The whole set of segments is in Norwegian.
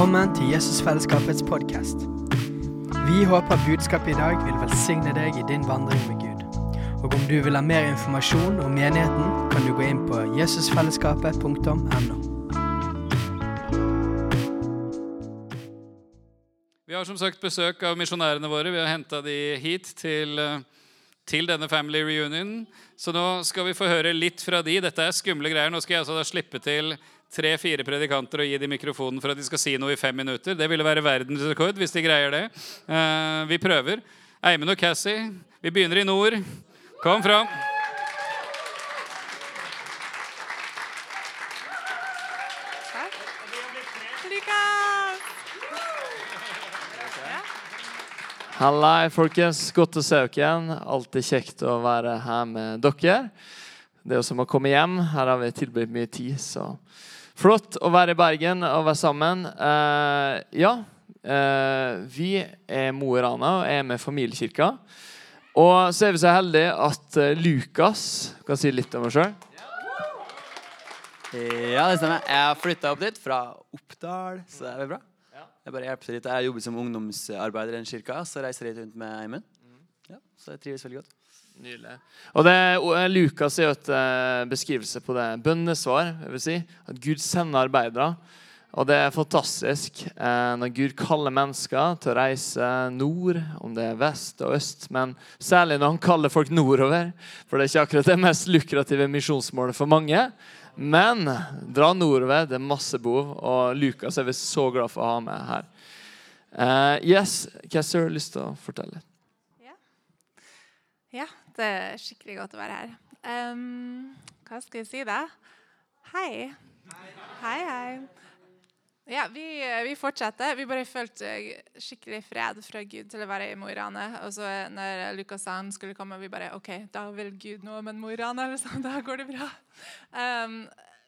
Velkommen til Jesusfellesskapets podkast. Vi håper budskapet i dag vil velsigne deg i din vandring med Gud. Og om du vil ha mer informasjon om menigheten, kan du gå inn på jesusfellesskapet.no. Vi har som sagt besøk av misjonærene våre. Vi har henta de hit til, eh, til denne family reunionen. Så nå skal vi få høre litt fra de. Dette er skumle greier. Nå skal jeg altså da slippe til tre-fire predikanter og gi dem mikrofonen for at de skal si noe i fem minutter. Det ville være verdensrekord hvis de greier det. Eh, vi prøver. Eimen og Cassie, vi begynner i nord. Kom fram. Hallei, folkens. Godt å se dere igjen. Alltid kjekt å være her med dere. Det er jo som å komme hjem. Her har vi tilbudt mye tid, så flott å være i Bergen og være sammen. Uh, ja, uh, vi er Mo i Rana og er med familiekirka. Og så er vi så heldige at eh, Lukas kan si litt om oss sjøl. Ja, det stemmer. Jeg flytta opp dit fra Oppdal, så det er bra. Jeg bare hjelper litt. Jeg jobber som ungdomsarbeider i en kirka, så reiser jeg litt rundt med Eimen. Ja, så jeg trives veldig godt. Nydelig. Og det, eh, Lukas er et beskrivelse på det bønnesvar. Jeg vil si. At Gud sender arbeidere. Og det er fantastisk eh, når Gud kaller mennesker til å reise nord, om det er vest og øst, men særlig når han kaller folk nordover. For det er ikke akkurat det mest lukrative misjonsmålet for mange. Men dra nordover, det er masse behov, og Lukas er vi så glad for å ha med her. Uh, yes, Casser, lyst til å fortelle? Ja. ja, det er skikkelig godt å være her. Um, hva skal jeg si, da? Hei. Hei, hei. Ja, vi, vi fortsetter. Vi bare følte skikkelig fred fra Gud til å være i Mo i Rana. Og så når Lukas sa han skulle komme, vi bare OK, da vil Gud noe med Mo i Rana. Liksom. Da går det bra. Um,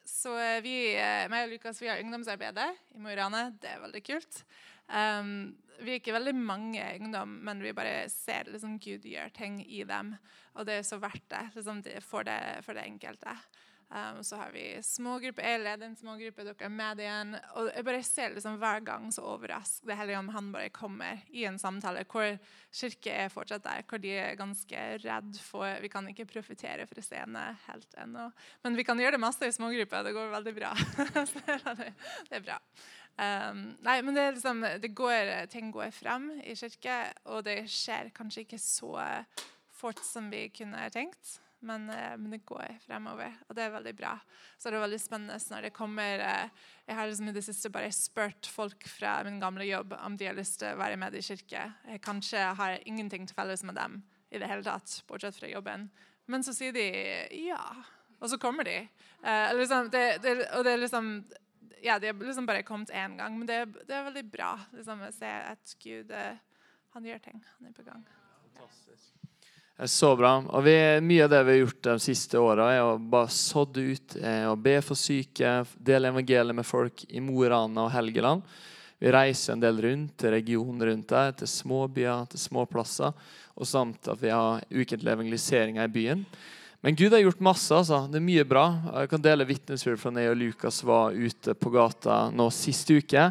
så vi, meg og Lukas vi har ungdomsarbeidet i Mo i Rana. Det er veldig kult. Um, vi er ikke veldig mange ungdom, men vi bare ser liksom, Gud gjør ting i dem. Og det er så verdt det, liksom, for, det for det enkelte. Um, så har vi smågrupper. Jeg leder en smågruppe, dere er med igjen. Og jeg bare ser liksom hver gang så overrasket det hele om han bare kommer i en samtale hvor kirke er fortsatt der, hvor de er ganske redd for Vi kan ikke profitere fra scenen helt ennå, men vi kan gjøre det masse i smågrupper. Det går veldig bra. det, er bra. Um, nei, men det er liksom, det går, ting går frem i kirke, og det skjer kanskje ikke så fort som vi kunne tenkt. Men, men, det går fremover, og det er veldig bra. Så det er veldig spennende når det kommer Jeg har liksom i det siste bare spurt folk fra min gamle jobb om de har lyst til å være med i kirke. Jeg kanskje har ingenting til felles med dem i det hele tatt, bortsett fra jobben. Men så sier de ja, og så kommer de. Uh, liksom, det, det, og det er liksom Ja, de har liksom bare kommet én gang, men det, det, er veldig bra liksom, å se at Gud han gjør ting. Han er på gang. Fantastisk. Så bra. Og vi, Mye av det vi har gjort de siste åra, er å bare sådd ut, og be for syke, dele evangeliet med folk i Mo i Rana og Helgeland. Vi reiser en del rundt til regionen rundt der, til småbyer, til småplasser. Og samt at vi har ukentlige evangeliseringer i byen. Men Gud har gjort masse. altså. Det er mye bra. Jeg kan dele vitnesbyrd fra når jeg og Lukas var ute på gata nå sist uke.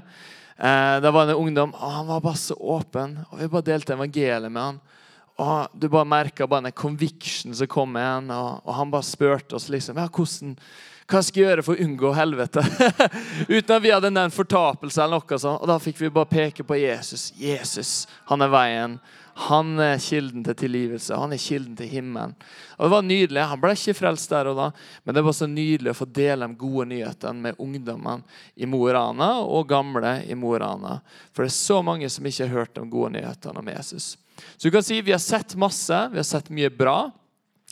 Eh, da var en ungdom og han var bare så åpen, og vi bare delte evangeliet med han. Og Du bare merka den conviction som kom igjen. Og, og han bare spurte oss liksom ja, hvordan, hva skal jeg gjøre for å unngå helvete. Uten at vi hadde en fortapelse eller noe sånt. Og da fikk vi bare peke på Jesus. Jesus, han er veien. Han er kilden til tilgivelse. Han er kilden til himmelen. Og Det var nydelig. Han ble ikke frelst der og da, men det var så nydelig å få dele de gode nyhetene med ungdommene i Mo i Rana og gamle i Mo i Rana. For det er så mange som ikke har hørt de gode nyhetene om Jesus. Så du kan si vi har sett masse, vi har sett mye bra.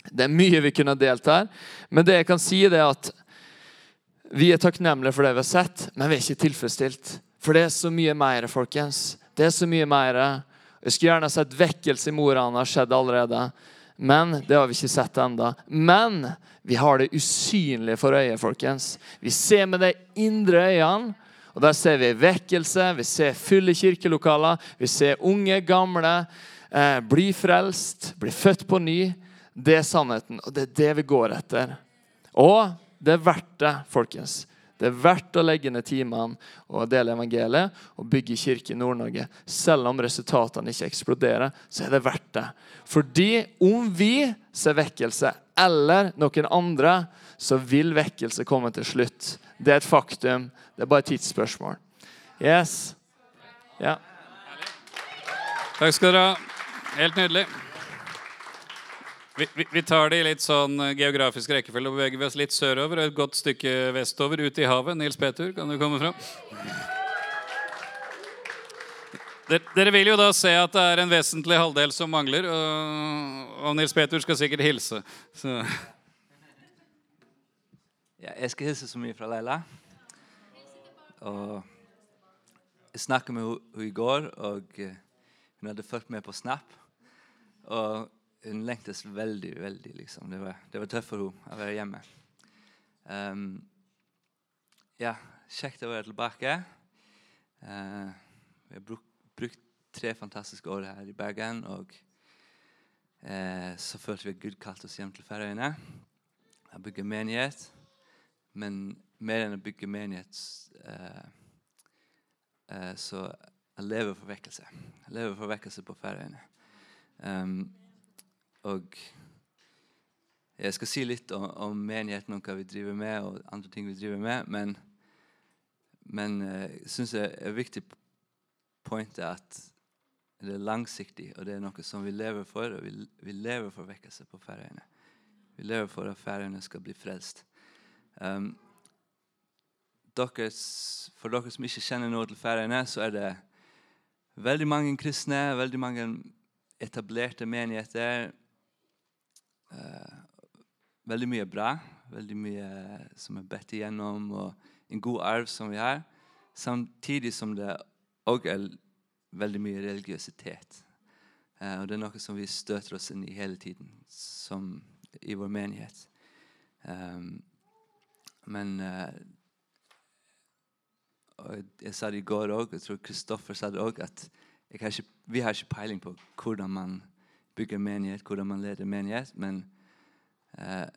Det er mye vi kunne delt her. Men det jeg kan si, er at vi er takknemlige for det vi har sett, men vi er ikke tilfredsstilt. For det er så mye mer, folkens. Det er så mye mer. Jeg skulle gjerne sett vekkelse i Morana skjedd allerede. Men det har vi ikke sett enda. Men vi har det usynlige for øyet, folkens. Vi ser med de indre øynene. Og Der ser vi vekkelse, vi ser fulle kirkelokaler, vi ser unge, gamle eh, bli frelst, bli født på ny. Det er sannheten, og det er det vi går etter. Og det er verdt det, folkens. Det er verdt å legge ned timene og dele evangeliet og bygge kirke i Nord-Norge. Selv om resultatene ikke eksploderer, så er det verdt det. Fordi om vi ser vekkelse, eller noen andre, så vil vekkelse komme til slutt. Det er et faktum. Det er bare et tidsspørsmål. Yes. Ja. Takk skal dere ha. Helt nydelig. Vi, vi, tar det i litt sånn eh, geografisk rekkefølge og beveger vi oss litt sørover og et godt stykke vestover, ut i havet. Nils Petur, kan du komme fram? Dere vil jo da se at det er en vesentlig halvdel som mangler, og, og Nils Petur skal sikkert hilse. Så. Ja, jeg skal hilse så mye fra Leila. Og jeg snakket med henne i går, og eh, hun hadde fulgt med på Snap. Og hun lengtes veldig, veldig, liksom. Det var, det var tøft for henne å være hjemme. Um, ja, kjekt å være tilbake. Uh, vi har brukt, brukt, tre fantastiske år her i Bergen, og uh, så følte vi at Gud kalte oss hjem til Færøyene. Jeg bygger menighet, men mer enn å bygge menighet uh, så jeg lever for vekkelse. Jeg lever for vekkelse på Færøyene. Um, og jeg skal si litt om, om, menigheten og hva vi driver med, og andre ting vi driver med. Men, men jeg uh, syns det er viktig point at det er langsiktig, og det er noe som vi lever for. og Vi, vi lever for vekkelse på Færøyene. Vi lever for at Færøyene skal bli frelst. Um, deres, for dere som ikke kjenner noe til Færøyene, så er det veldig mange kristne, veldig mange etablerte menigheter. Uh, veldig mye bra, veldig mye som er bedt igjennom, og en god arv som vi har. Samtidig som det òg er veldig mye religiøsitet. Uh, og det er noe som vi støter oss inn i hele tiden, som i vår menighet. Um, men jeg sa det i går òg, jeg tror Kristoffer sa det òg, at har ikke, vi har ikke peiling på hvordan man bygger menighet, hvordan man leder menighet, men eh,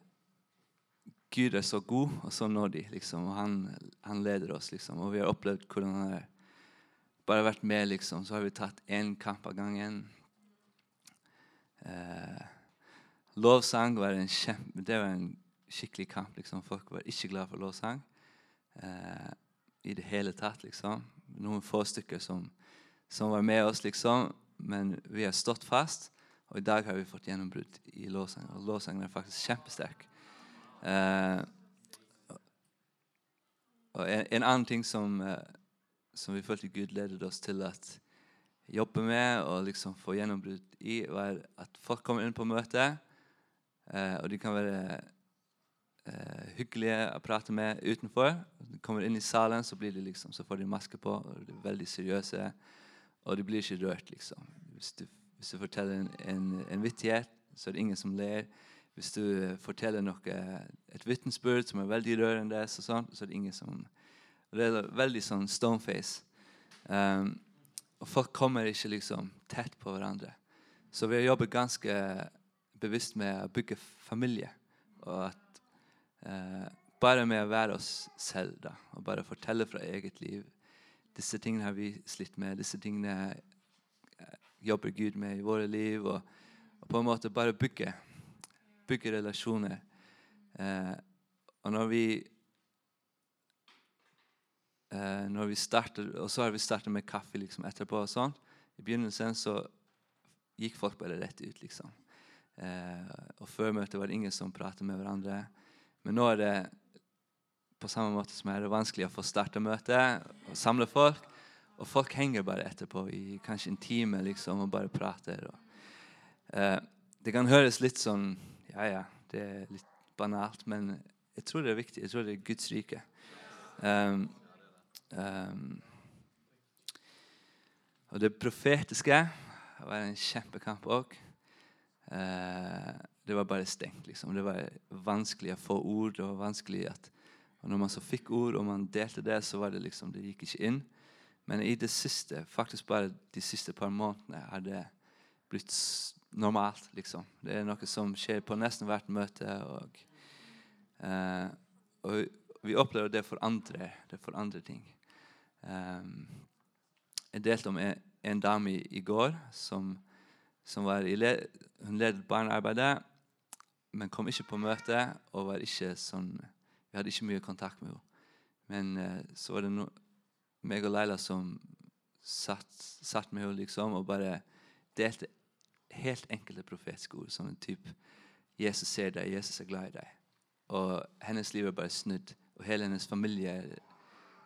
Gud er så god og så nådig, liksom, og han, han, leder oss. liksom, Og vi har opplevd hvordan han har bare vært med, liksom. Så har vi tatt én kamp av gangen. Eh, lovsang var en kjempe, det var en skikkelig kamp. liksom. Folk var ikke glad for lovsang eh, i det hele tatt. liksom. Noen få stykker som, som var med oss, liksom. Men vi har stått fast. Og i dag har vi fått gjennombrudd i lovsangen. Og lovsangen er faktisk kjempesterk. Eh, og en, en, annen ting som, eh, som vi følte Gud ledet oss til å jobbe med og liksom få gjennombrudd i, var at folk kommer inn på møte, eh, og de kan være eh, hyggelige å prate med utenfor. De kommer inn i salen, så, blir de liksom, så får de maske på, og de er veldig seriøse. Og de blir ikke rørt, liksom. Hvis du hvis du forteller en, en, en vittighet, så er det ingen som ler. Hvis du forteller noe, et vitnesbyrd som er veldig rørende, så, sånn, så er det ingen som Det er veldig sånn stoneface. Um, og folk kommer ikke liksom tett på hverandre. Så vi har jobbet ganske bevisst med å bygge familie. Og at uh, Bare med å være oss selv da, og bare fortelle fra eget liv. Disse tingene har vi slitt med. Disse tingene jobber Gud med i våre liv. Og, og på en måte bare bygge, bygge relasjoner. Eh, og når vi eh, når vi starter, Og så har vi startet med kaffe liksom, etterpå. og sånt. I begynnelsen så gikk folk bare rett ut. liksom. Eh, og Før møtet var det ingen som pratet med hverandre. Men nå er det på samme måte som er det vanskelig å få starte møtet og samle folk. Og folk henger bare etterpå i kanskje en time liksom, og bare prater. Og, uh, det kan høres litt sånn Ja, ja, det er litt banalt, men jeg tror det er viktig. Jeg tror det er Guds rike. Um, um, og det profetiske var en kjempekamp òg. Eh, det var bare stengt. liksom. Det var vanskelig å få ord. det var vanskelig at og Når man så fikk ord og man delte det, så var det liksom, det gikk ikke inn. Men i det siste, faktisk bare de siste par månedene, har det blitt normalt. liksom. Det er noe som skjer på nesten hvert møte. Og, uh, og, vi opplever det for andre, det for andre ting. Um, jeg delte om en, en dame i, i går som, som var i le, hun ledet barnearbeidet, men kom ikke på møte og var ikke sånn, vi hadde ikke mye kontakt med henne. Men uh, så var det no, meg og Leila som satt, satt med henne liksom, og bare delte helt enkle profetiske ord. Som en type Jesus ser deg, Jesus er glad i deg. Og hennes liv er bare snudd. Og hele hennes familie er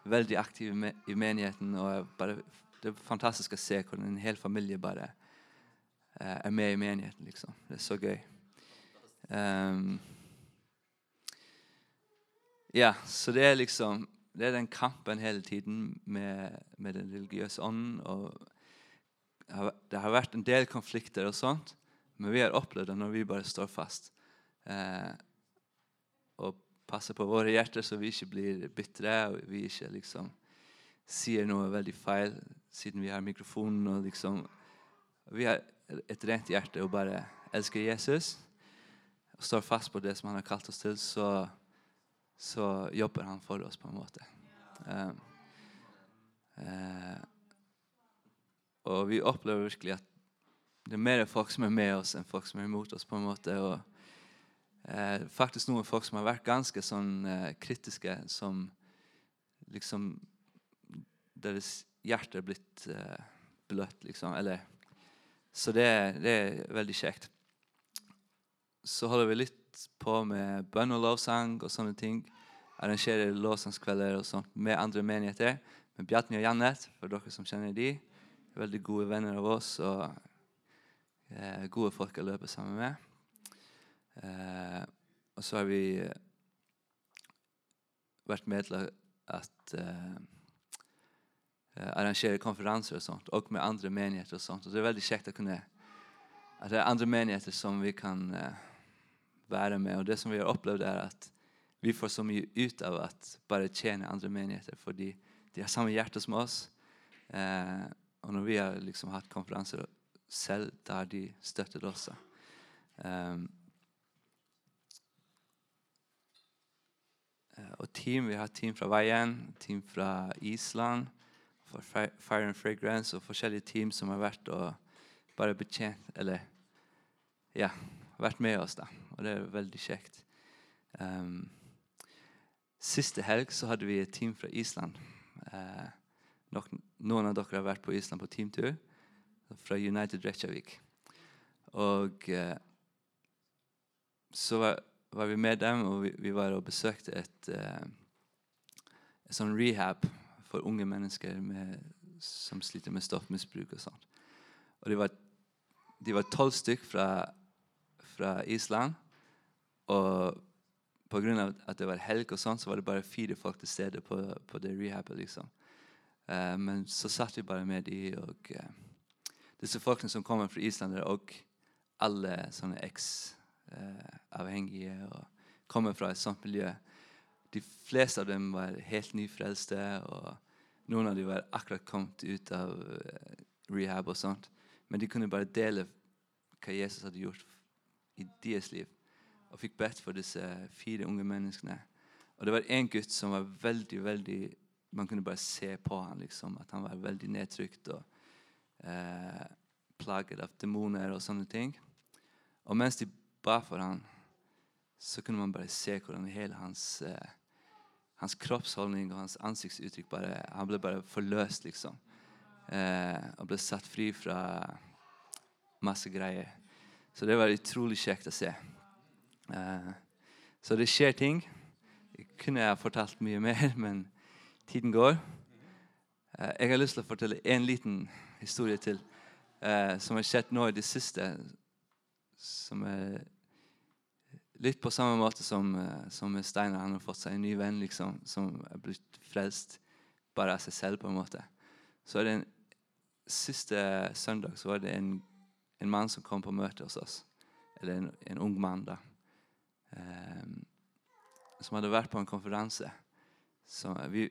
veldig aktiv i menigheten. og bare, Det er fantastisk å se hvordan en hel familie bare uh, er med i menigheten. liksom. Det er så gøy. Um, ja, så det er liksom det er den kampen hele tiden med, med den religiøse ånden. og Det har vært en del konflikter, og sånt, men vi har opplevd det når vi bare står fast. Eh, og passer på våre hjerter så vi ikke blir bitre og vi ikke liksom sier noe veldig feil siden vi har mikrofonen. og liksom, Vi har et rent hjerte og bare elsker Jesus og står fast på det som han har kalt oss til. så så jobber han for oss på en måte. Um, uh, og vi opplever virkelig at det er mer folk som er med oss enn folk som er imot oss. på en måte. Og uh, faktisk noen folk som har vært ganske sånn uh, kritiske, som liksom Deres hjerte er blitt bløtt, liksom. Eller, så det, det er veldig kjekt. Så holder vi litt på med bønn og lovsang og sånne ting. Arrangerer lovsangskvelder og sånt med andre menigheter. Med Bjartni og Jannet, for dere som kjenner de. Veldig gode venner av oss og eh, gode folk å løpe sammen med. Eh, og så har vi vært med til at eh, eh, arrangere konferanser og sånt, og med andre menigheter og sånt. Og det er veldig kjekt å kunne at det er andre menigheter som vi kan eh, være med. Og det som vi har opplevd, er at vi får så mye ut av at bare tjene andre menigheter, fordi de har samme hjerte som oss. Eh, og når vi har liksom hatt konferanser selv, da har de støttet oss. Eh, og team, Vi har team fra Veien, team fra Island, for Fire and Fragrance og forskjellige team som har vært og bare betjent Eller ja, vært med oss. da og det er veldig kjekt. Um, siste helg så hadde vi et team fra Island. Uh, noen av dere har vært på Island på teamtur fra United Reykjavik. Og uh, så var, var, vi med dem, og vi, vi var og besøkte et, uh, et sånn rehab for unge mennesker med, som sliter med stoffmisbruk og sånt. Og de de var tolv stykk fra, fra Island. Og pga. at det var helg, og sånn, så var det bare fire folk til stede på, på det rehabet. liksom. Uh, men så satt vi bare med de, og uh, disse folkene som kommer fra Island, og alle sånne eks-avhengige uh, og kommer fra et sånt miljø. De fleste av dem var helt nyfrelste, og noen av dem var akkurat kommet ut av rehab. og sånt. Men de kunne bare dele hva Jesus hadde gjort i deres liv og fikk bedt for disse fire unge menneskene. Og det var en gutt som var veldig, veldig Man kunne bare se på han liksom, at han var veldig nedtrykt og eh, plaget av demoner og sånne ting. Og mens de ba for han, så kunne man bare se hvordan hele hans, eh, hans kroppsholdning og hans ansiktsuttrykk bare, Han ble bare forløst, liksom. Eh, og ble satt fri fra masse greier. Så det var utrolig kjekt å se. Uh, så det skjer ting. Jeg kunne jeg fortalt mye mer, men tiden går. Uh, jeg har lyst til å fortelle en liten historie til uh, som har skjedd nå i det siste. Som er litt på samme måte som, som Steinar. Han har fått seg en ny venn liksom, som er blitt frelst bare av seg selv. på en måte. Så er det en Siste søndag så var det en, en mann som kom på møte hos oss. Eller en, en ung mann. da eh, som hadde vært på en konferanse. Vi,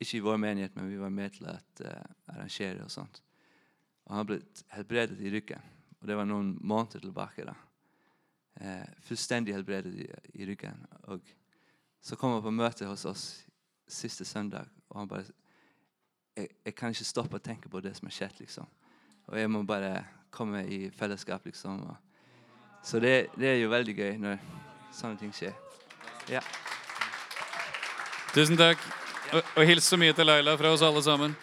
ikke i vår menighet, men vi var med til å uh, arrangere. og sånt. Og Han ble helbredet i ryggen. Og det var noen måneder tilbake. da. Eh, fullstendig helbredet i, i, ryggen. Og så kom han på møte hos oss siste søndag, og han bare jeg, jeg kan ikke stoppe å tenke på det som har skjedd, liksom. Og jeg må bare komme i fellesskap, liksom. Så det, det er jo veldig gøy når sånne ting skjer. Ja. Tusen takk. Og, og hils så mye til Laila fra oss alle sammen.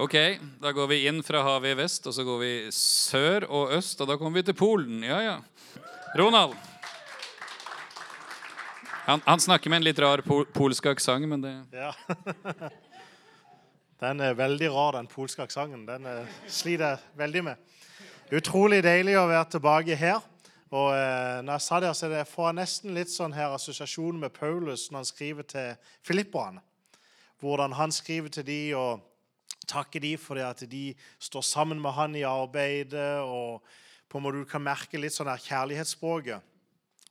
Ok, Da går vi inn fra havet i vest, og så går vi sør og øst, og da kommer vi til Polen. Ja, ja. Ronald. Han, han snakker med en litt rar pol polsk aksent, men det Ja. Den er veldig rar, den polske aksenten. Den eh, sliter jeg veldig med. Utrolig deilig å være tilbake her. Og eh, når jeg sa det, så det får jeg nesten litt sånn her assosiasjon med Paulus når han skriver til filipperne. Hvordan han skriver til de og takker de for det at de står sammen med han i arbeidet. og på en måte Du kan merke litt sånn her kjærlighetsspråket.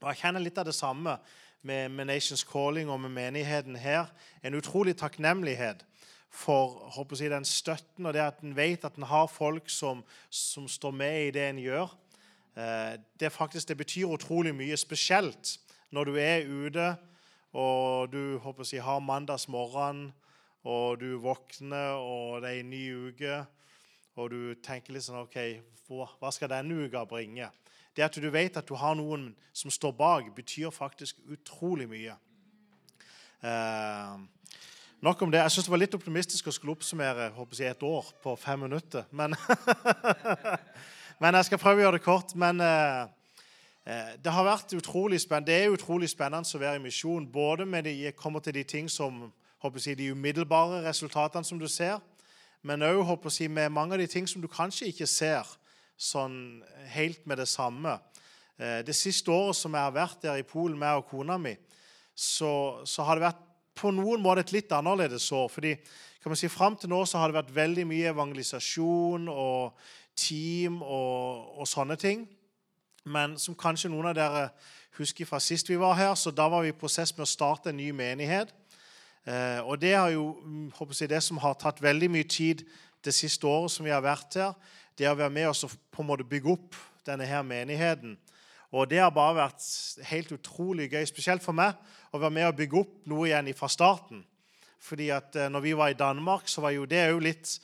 Og Jeg kjenner litt av det samme med, med Nations Calling og med menigheten her. En utrolig takknemlighet for håper jeg, den støtten og det at en vet at en har folk som, som, står med i det en gjør. Eh, det, faktisk, det betyr utrolig mye, spesielt når du er ute og du håper jeg, har mandagsmorgen, og du våkner, og det er en ny uke, og du tenker litt sånn OK, hva skal denne uka bringe? Det at du vet at du har noen som står bak, betyr faktisk utrolig mye. Eh, Nok om det. Jeg syns det var litt optimistisk å skulle oppsummere håper jeg, et år på fem minutter. Men, men jeg skal prøve å gjøre det kort. Men eh, eh det har vært utrolig spennende. Det er utrolig spennende å være i misjon. Både med de kommer til de ting som håper jeg, de umiddelbare resultatene som du ser, men òg med mange av de ting som du kanskje ikke ser sånn helt med det samme. Eh, det siste året som jeg har vært der i Polen, med og kona mi, så, så har det vært på noen måter et litt annerledes år. fordi kan man si, Fram til nå så har det vært veldig mye evangelisasjon og team og, og, sånne ting. Men som kanskje noen av dere husker fra sist vi var her, så da var vi i prosess med å starte en ny menighet. Eh, og det har jo håper jeg, det som har tatt veldig mye tid det siste året som vi har vært her. Det å være med oss og på en måte bygge opp denne her menigheten. Og det har bare vært helt utrolig gøy, spesielt for meg, å være med og bygge opp noe igjen fra starten. Fordi at eh, når vi var i Danmark, så var jo det òg litt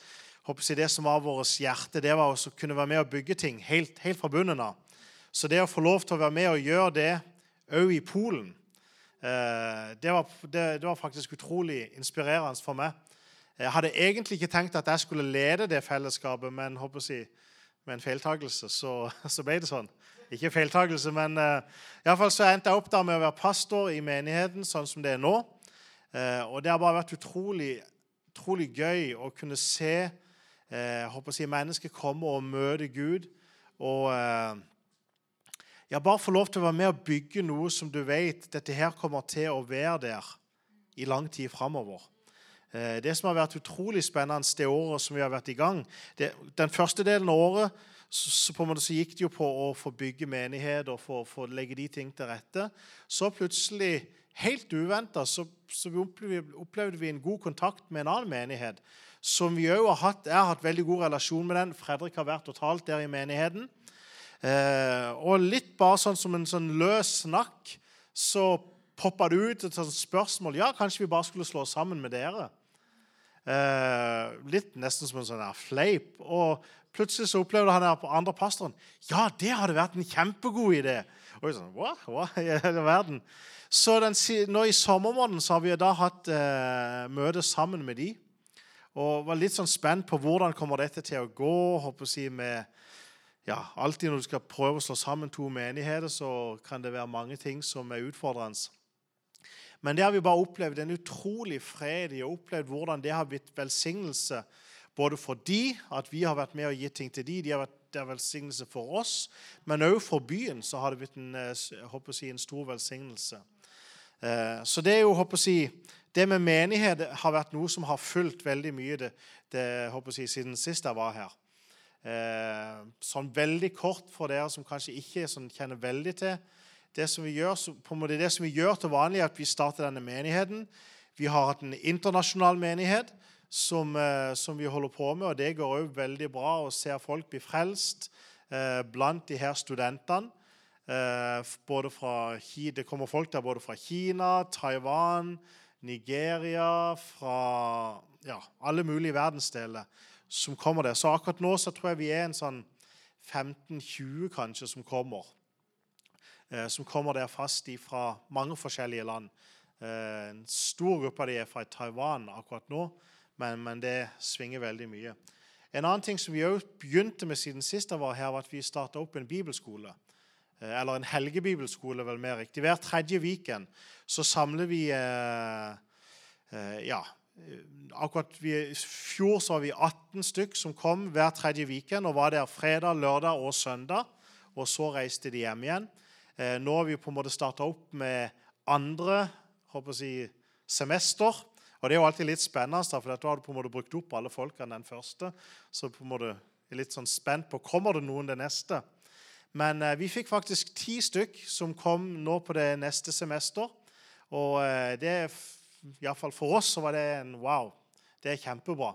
håper jeg, Det som var vårt hjerte, det var å kunne være med og bygge ting helt, helt fra bunnen av. Så det å få lov til å være med og gjøre det òg i Polen, eh, det var, det, det var faktisk utrolig inspirerende for meg. Jeg hadde egentlig ikke tenkt at jeg skulle lede det fellesskapet, men håper jeg, med en feiltagelse så, så ble det sånn. Ikke feiltagelse, men uh, fall så endte jeg opp der med å være pastor i menigheten sånn som det er nå. Uh, og det har bare vært utrolig, utrolig gøy å kunne se uh, håper å si, mennesker komme og møte Gud. Og uh, ja, bare få lov til å være med og bygge noe som du vet dette her kommer til å være der i lang tid framover. Det som har vært utrolig spennende det året som vi har vært i gang det, Den første delen av året så, på en måte så gikk det jo på å få bygge menighet og få, få legge de ting til rette. Så plutselig, helt uventa, så, så vi opplevde, opplevde, vi en god kontakt med en annen menighet. Som vi har hatt, Jeg har hatt veldig god relasjon med den. Fredrik har vært og talt der i menigheten. Eh, og litt bare sånn som en sånn løs snakk så poppa det ut et sånt spørsmål. Ja, kanskje vi bare skulle slå oss sammen med dere? Eh, litt nesten som en sånn fleip. Og Plutselig så opplevde han her på andre pastoren ja, det hadde vært en kjempegod idé. Og jeg sånn, hva? hva i hele verden? Så den, nå I sommermåneden så har vi da hatt eh, møte sammen med de. Og var litt sånn spent på hvordan kommer dette til å gå. håper jeg, med, ja, Alltid når du skal prøve å slå sammen to menigheter, så kan det være mange ting som er utfordrende. Men det har vi bare opplevd en utrolig fred i, og opplevd hvordan det har blitt velsignelse både fordi at vi har vært med og gitt ting til de, de har vært det er velsignelse for oss, men òg for byen så har det blitt en, eh, si, en stor velsignelse. Eh, så det er jo, håper jeg, det med menighet har vært noe som har fulgt veldig mye det, det håper jeg, siden sist jeg var her. Eh, sånn veldig kort for dere som kanskje ikke sånn, kjenner veldig til det som vi gjør, på en måte det som vi gjør til vanlig, er at vi starter denne menigheten. Vi har hatt en internasjonal menighet som, eh, som, vi holder på med. og Det går òg veldig bra å se folk bli frelst eh, blant de her studentene. Eh, både fra, det kommer folk der både fra Kina, Taiwan, Nigeria, fra ja, alle mulige verdensdeler som kommer der. Så akkurat nå så tror jeg vi er en sånn 15-20 kanskje som kommer. Som kommer der fast fra mange forskjellige land. En stor gruppe av de er fra Taiwan akkurat nå, men, men det svinger veldig mye. En annen ting som vi også begynte med siden sist var her, at vi starta opp en bibelskole. Eh, Eller en helgebibelskole, vel mer riktig. Hver tredje viken så samler vi eh, eh, Ja. eh, Akkurat I fjor så var vi 18 stykk som kom hver tredje viken og var der fredag, lørdag og søndag. Og så reiste de hjem igjen. Eh, nå har vi på en måte starta opp med andre håper jeg semester. Og det er jo alltid litt spennende, for da har du på en måte brukt opp alle folkene den første. Så på en måte er litt sånn spent på kommer det noen det neste. Men eh, vi fikk faktisk ti stykk som kom nå på det neste semester. Og eh, det Iallfall for oss så var det en wow. Det er kjempebra.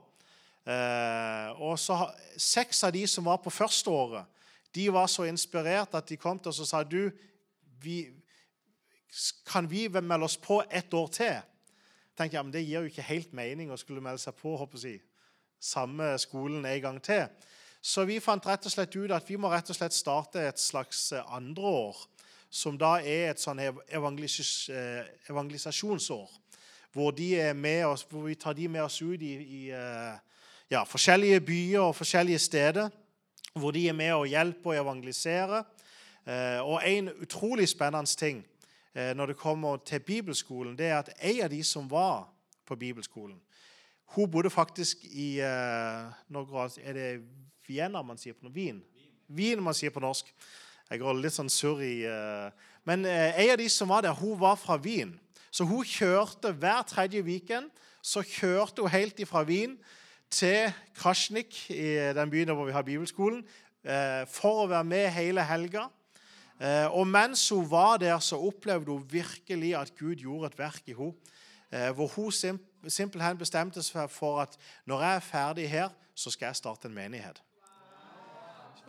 Eh, og så Seks av de som var på første året, de var så inspirert at de kom til oss og sa du, vi, kan vi melde oss på ett år til? Tenkte jeg, men Det gir jo ikke helt mening å skulle melde seg på håper jeg, samme skolen en gang til. Så vi fant rett og slett ut at vi må rett og slett starte et slags eh, andre år, som da er et sånn eh, evangelisasjonsår. Hvor, oss, hvor vi tar de med oss ut i, i eh, ja, forskjellige byer og forskjellige steder. Hvor de er med og hjelper å evangelisere. Og en utrolig spennende ting når det kommer til bibelskolen, det er at en av de som var på bibelskolen, hun bodde faktisk i eh, nå Er det Vienna man sier på norsk? Wien. Wien man sier på norsk. Jeg går litt sånn surr i eh, Men eh, en av de som var der, hun var fra Wien. Så hun kjørte hver tredje weekend så kjørte hun helt fra Wien til Krasjnik, i den byen hvor vi har bibelskolen, eh, for å være med hele helga. Eh, Og mens hun var der, så opplevde hun virkelig at Gud gjorde et verk i henne. Eh, Hvor hun simpelthen bestemte seg for at når jeg er ferdig her, så skal jeg starte en menighet.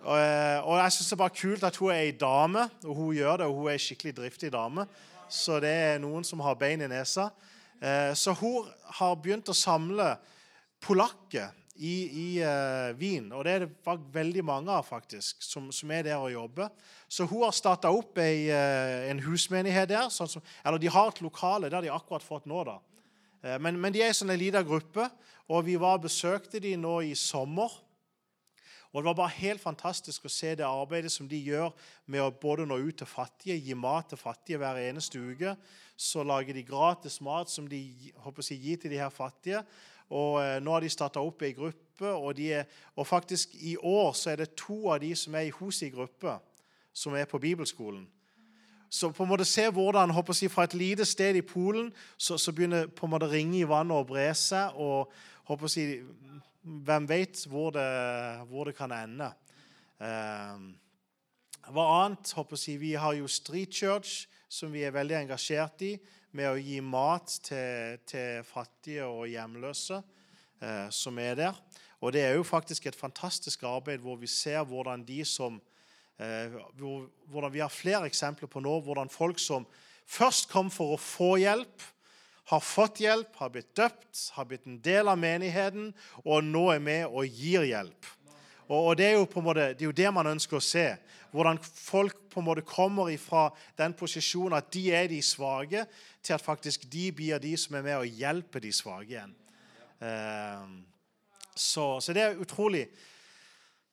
Og, eh, jeg syns det er bare kult at hun er ei dame, og hun gjør det, og hun er ei skikkelig driftig dame. Så det er noen som har bein i nesa. Så hun har begynt å samle polakker i, i uh, Wien. Og det er det veldig mange av, faktisk, som, som er der og jobber. Så hun har starta opp ei, uh, en husmenighet der. Sånn som, eller de har et lokale. Det har de akkurat fått nå, da. Eh, Men, men de er sånn en lita gruppe, og vi var besøkte de nå i sommer. Og Det var bare helt fantastisk å se det arbeidet som de gjør med å både nå ut til fattige, gi mat til fattige hver eneste uke. Så lager de gratis mat som de håper jeg, gir til de her fattige. Og eh, Nå har de starta opp ei gruppe, og, er, og faktisk i år så er det to av de som er i hos i gruppe, som er på bibelskolen. Så på en måte se hvordan håper jeg, fra et lite sted i Polen så, så begynner på en måte ringe i vannet og bre seg. og håper jeg, Hvem vet hvor det, hvor det kan ende. Eh, hva annet? håper jeg, Vi har jo Street Church, som vi er veldig engasjert i, med å gi mat til, til fattige og hjemløse eh, som er der. Og det er jo faktisk et fantastisk arbeid hvor vi ser hvordan de som eh, hvor, hvordan Vi har flere eksempler på nå hvordan folk som først kom for å få hjelp, har fått hjelp, har blitt døpt, har blitt en del av menigheten og nå er med og gir hjelp. Og, og det, er måte, det er jo det man ønsker å se. Hvordan folk på en måte kommer fra den posisjonen at de er de svake, til at faktisk de blir de som er med og hjelper de svake igjen. Eh, så, så det er utrolig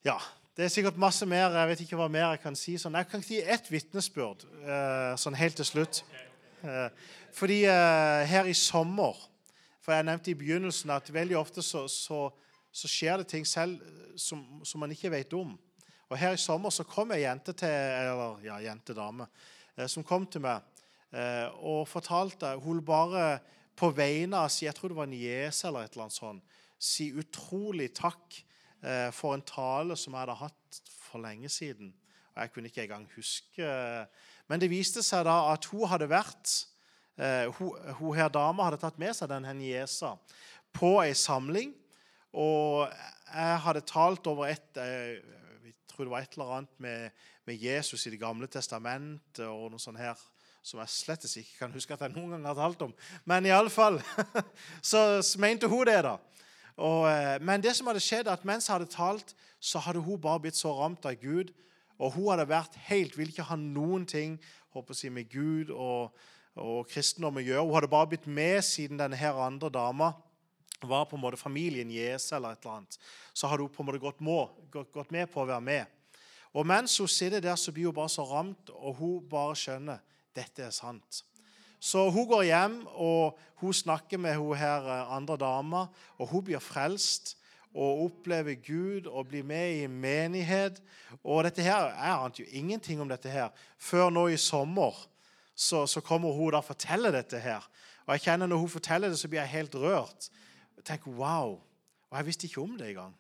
Ja. Det er sikkert masse mer. Jeg vet ikke hva mer jeg kan si. Sånn, jeg kan ikke gi ett vitnesbyrd eh, sånn helt til slutt. Eh, fordi eh, her i sommer For jeg nevnte i begynnelsen at veldig ofte så, så, så skjer det ting selv som, som man ikke vet om. Og her i sommer så kom ei jente til Eller ja, jentedame. Eh, som kom til meg eh, og fortalte Hun bare på vegne av si, Jeg tror det var niese eller et eller annet sånt. Si utrolig takk eh, for en tale som jeg hadde hatt for lenge siden. Og jeg kunne ikke engang huske Men det viste seg da at hun hadde vært hun, hun her dama hadde tatt med seg den her niesa på ei samling. Og jeg hadde talt over et tror det var et eller annet med, med Jesus i Det gamle testamentet og noe sånt her som jeg slett ikke kan huske at jeg noen gang har talt om. Men i alle fall, så mente hun det, da. Og, eh, men det som hadde skjedd, at mens jeg hadde talt, så hadde hun bare blitt så ramt av Gud. Og hun hadde vært helt, ville ikke ha noen ting håper jeg, med Gud og, og kristendom å gjøre. Hun hadde bare blitt med siden denne her andre dama var på en måte familien Jese eller et eller annet. Så hadde hun på en måte gått, må, gått med på å være med. Og mens hun sitter der, så blir hun bare så ramt, og hun bare skjønner dette er sant. Så hun går hjem og hun snakker med hun her eh, andre dama, og hun blir frelst og opplever Gud og blir med i menighet. Og dette her, Jeg ante jo ingenting om dette her før nå i sommer. Så, så kommer hun da og forteller dette her. Og jeg kjenner Når hun forteller det, så blir jeg helt rørt. Jeg tenker, wow, Og jeg visste ikke om det engang.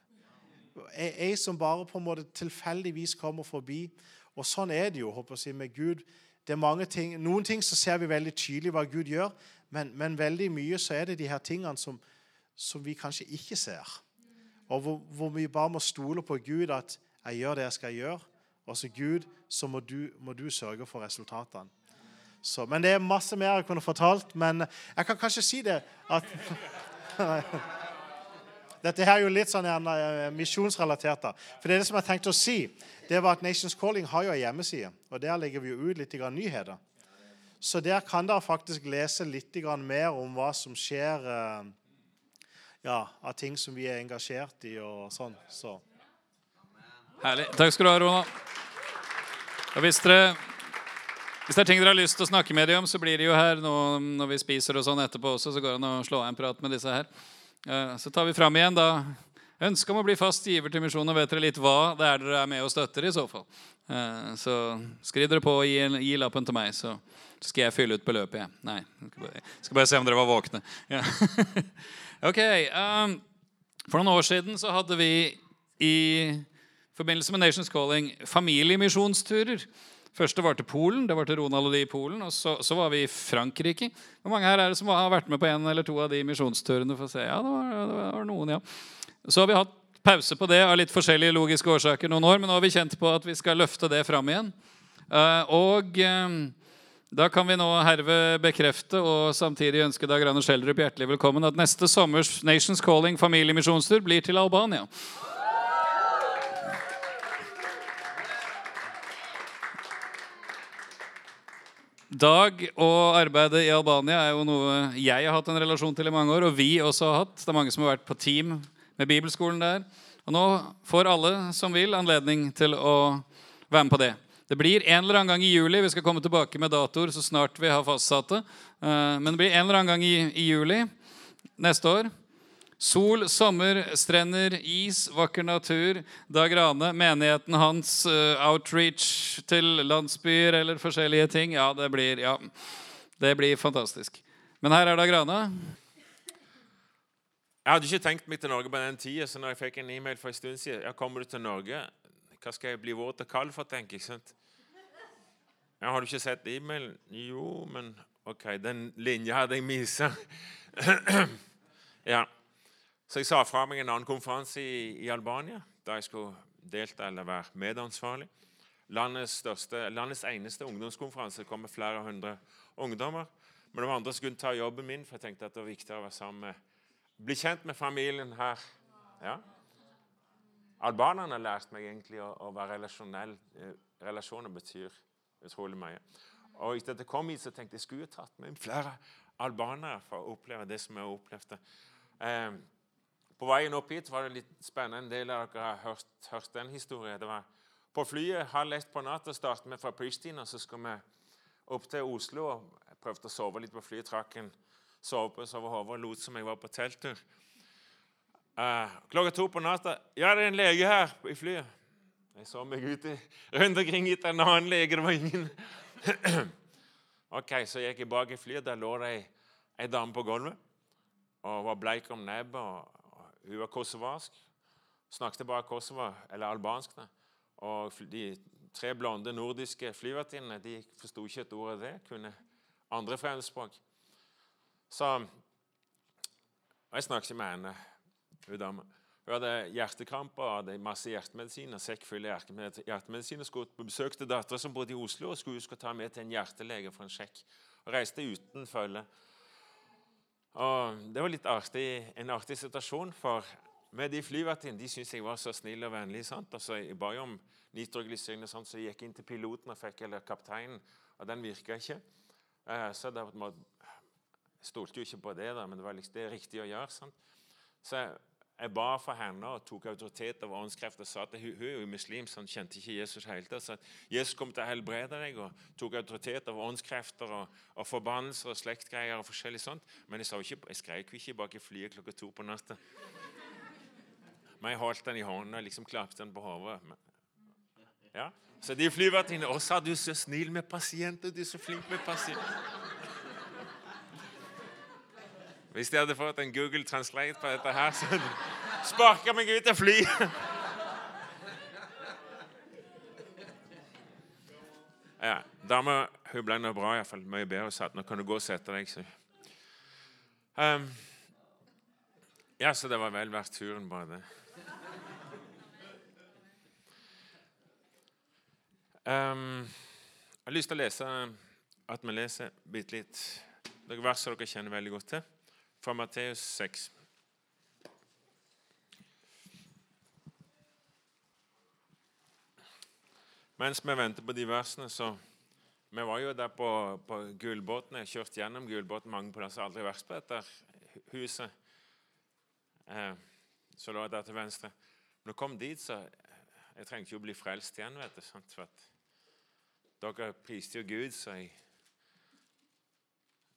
Jeg, jeg som bare på en måte tilfeldigvis kommer forbi. Og sånn er det jo håper jeg, med Gud. Det er mange ting, Noen ting så ser vi veldig tydelig hva Gud gjør, men, men veldig mye så er det de her tingene som, som vi kanskje ikke ser. Og hvor, hvor, vi bare må stole på Gud at 'jeg gjør det jeg skal gjøre'. Og så Gud, så må du, må du sørge for resultatene. Så, men det er masse mer jeg kunne fortalt. Men jeg kan kanskje si det at Dette her er jo litt sånn uh, misjonsrelatert. da. For det er det som jeg tenkte å si, det var at Nations Calling har jo en hjemmeside. Og der legger vi jo ut litt grann nyheter. Så der kan dere faktisk lese litt grann mer om hva som skjer uh, ja, av ting som vi er engasjert i og sånn. Så. Herlig. Takk skal du ha, Rona. Og hvis, dere, hvis det er ting dere har lyst til å snakke med dem om, så blir det jo her nå, når vi spiser og sånn etterpå også, så går det an å slå av en prat med disse her. Eh, så tar vi fram igjen da ønsket om å bli fast giver til misjonen. Vet dere litt hva det er dere er med og støtter i så fall. Eh, så skriv dere på og gi, gi lappen til meg, så skal jeg fylle ut beløpet. igjen. Nei, jeg skal bare se om dere var våkne. Ja. Ok, um, For noen år siden så hadde vi i forbindelse med Nations Calling familiemisjonsturer. Første var til Polen. Det var til Ronald og de i Polen. Og så, så, var vi i Frankrike. Hvor mange her er det som har vært med på en eller to av de misjonsturene? for å se? Ja, det var, det var noen, ja. Så har vi hatt pause på det av litt forskjellige logiske årsaker noen år, men nå har vi kjent på at vi skal løfte det fram igjen. Uh, og um, da kan vi nå herved bekrefte og samtidig ønske Dag Rane Schjelderup hjertelig velkommen at neste sommers Nations Calling familiemisjonstur blir til Albania. Dag og arbeidet i Albania er jo noe jeg har hatt en relasjon til i mange år, og vi også har hatt. Det er mange som har vært på team med bibelskolen der. Og nå får alle som vil, anledning til å være med på det. Det blir en eller annen gang i juli. Vi skal komme tilbake med datoer så snart vi har fastsatt det. Eh, men det blir en eller annen gang i, i juli neste år. Sol, sommer, strender, is, vakker natur. Dag Rane, menigheten hans, uh, outreach til landsbyer eller forskjellige ting. Ja, det blir, ja, det blir fantastisk. Men her er Dag Rane. Jeg hadde ikke tenkt meg til Norge på den tida, så når jeg fikk en e-mail for en stund siden ja, kommer du til Norge, hva skal jeg bli våt og kald for, tenker jeg. sant? Ja, har du ikke sett e-mailen? Jo, men OK, den linja hadde jeg missa. ja. Så jeg sa fra meg en annen konferanse i, i, Albania, da jeg skulle delta eller være medansvarlig. Landets, største, landets eneste ungdomskonferanse. Kom med flere hundre ungdommer. Men det var andre som kunne ta jobben min, for jeg tenkte at det var viktig å være sammen med Bli kjent med familien her. Ja. Albanerne har lært meg egentlig å, å være relasjonell. Eh, relasjoner betyr utrolig mye. Og etter at jeg kom hit, så tenkte jeg skulle tatt med flere albanere for å oppleve det som jeg opplevde. opplevd. Eh, på veien opp hit var det litt spennende. En del av dere har hørt, hørt den historien. Det var på flyet halv ett på natta startet vi fra Pristina. Så skulle vi opp til Oslo. Jeg prøvde å sove litt på flyet. Trakk en sovepose over hodet og lot som jeg var på telttur. Uh, klokka to på natta Ja, det er en lege her i flyet. Jeg så meg ut rundt omkring etter en annen lege. Det var ingen. ok, Så gikk jeg bak i flyet. Der lå det ei, ei dame på gulvet og var bleik om nebbet. Og, og Hun var kosovarsk. Snakket bare Kosova, eller albansk. Da. Og de tre blonde nordiske flyvertinnene de forsto ikke et ord av det. Kunne andre fremmedspråk. Så og Jeg snakket med henne, hun hadde hjertekramper, hadde masse hjertemedisiner, sekk full av hjertemed- hjertemedisiner. Skulle besøkte dattera som bodde i Oslo, og skulle huske skulle ta med til en hjertelege for en sjekk. Og reiste uten følge. Og Det var litt artig, en artig situasjon, for med de flyvertinnene de syntes jeg var så snill og vennlig. sant? Og så Jeg ba jo om nitroglyserin, og sånt, så jeg gikk inn til piloten og fikk, eller kapteinen, og den virka ikke. Eh, så da må, jeg stolte jo ikke på det, da, men det var liksom det riktige å gjøre. sant? Så jeg, jeg ba for henne og tok autoritet over åndskrefter. og sa at hun, hun er jo muslim, så han kjente ikke Jesus hele tiden. Så Jesus kom til å helbrede deg og tok autoritet over åndskrefter og, og forbannelser og slektgreier og forskjellig sånt. Men jeg, ikke, jeg skrek ikke bak i flyet klokka to på natta. Men jeg holdt den i hånden og liksom klapte den på hodet. Ja. Så de flyvertinnene Å, sa du er så snill med pasienter, du er så flink med pasienter. Hvis de hadde fått en Google Translate på dette her, så sparka meg ut av flyet. Ja, Dama hun ble nå bra, iallfall. Mye bedre. satt. sa at nå kan du gå og sette deg. Så. Um, ja, så det var vel verdt turen, bare det. Um, jeg har lyst til å lese at vi leser bitte litt noen vers som dere kjenner veldig godt til, fra Matteus 6. Mens vi venter på de versene, så Vi var jo der på, på Gullbåten. Jeg har kjørt gjennom Gullbåten mange plasser. Aldri vært på dette huset. Eh, så lå der til venstre. Når jeg kom dit, så Jeg trengte jo å bli frelst igjen, vet du. Sant? For at dere priste jo Gud, så jeg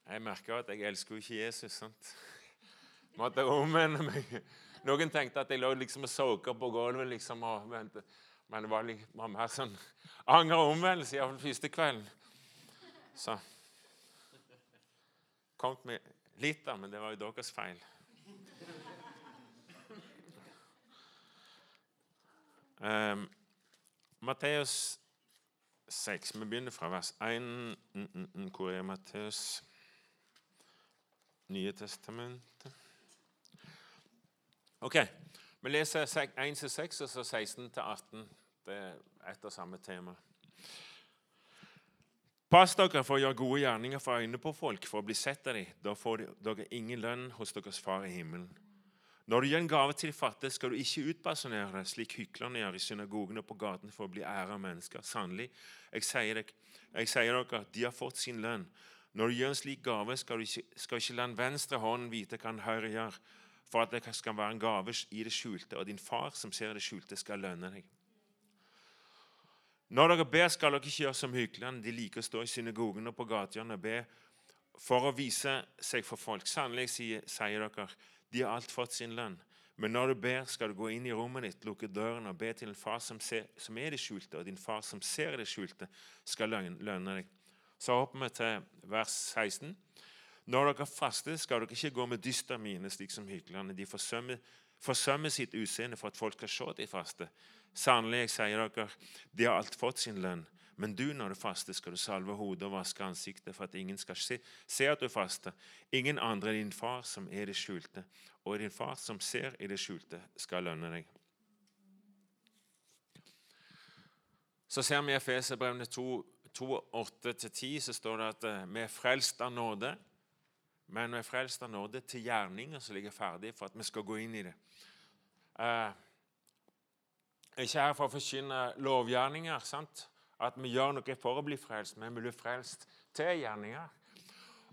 jeg merka at jeg elsker jo ikke Jesus. sant? Måtte omvende meg. Noen tenkte at jeg lå liksom og soka på gulvet. liksom, og vente. Men det var, litt, var mer sånn anger og omvendelse, iallfall første kvelden. Så kom med litt, da, men det var jo deres feil. Um, Matteus 6. Vi begynner fra vers 1. Mm, mm, mm, hvor er Matteus? Nye testamentet. Ok, Vi leser 1-6 og så 16-18. Det er ett og samme tema. Pass dere for å gjøre gode gjerninger for øynene på folk for å bli sett av dem. Da får dere ingen lønn hos deres far i himmelen. Når du gir en gave til de fattige, skal du ikke utbasunere det, slik hyklerne gjør i synagogen og på gaten for å bli æret av mennesker. Sannelig, jeg sier, dere, jeg sier dere de har fått sin lønn. Når du gjør en slik gave, skal du ikke, skal ikke la den venstre hånden vite hva den høyre gjør, for at det skal være en gave i det skjulte, og din far som ser det skjulte, skal lønne deg. Når dere ber, skal dere ikke gjøre som hyklerne. De liker å stå i synagogen og på gatene og be for å vise seg for folk. Sannelig sier, sier dere, de har alt fått sin lønn. Men når du ber, skal du gå inn i rommet ditt, lukke døren og be til en far som, ser, som er det skjulte, og din far som ser det skjulte, skal lønne, deg. Så hopper vi til vers 16. Når dere faster, skal dere ikke gå med dyster mine, slik som hyklerne. De forsømmer, forsømmer sitt utseende for at folk skal se de faster. Sannelig, jeg sier dere, de har alt fått sin lønn. Men du, når du faster, skal du salve hodet og vaske ansiktet for at ingen skal se, se at du faster. Ingen andre enn din far som er det skjulte. Og din far som ser i det skjulte, skal lønne deg. Så ser vi i Efeserbrevene 2, 2 8-10, så står det at eh, vi er frelst av nåde. Men vi er frelst av nåde til gjerninger som ligger ferdige for at vi skal gå inn i det. Jeg er ikke her for å forkynne lovgjerninger. sant? At vi gjør noe for å bli frelst, men vi blir frelst til gjerninger.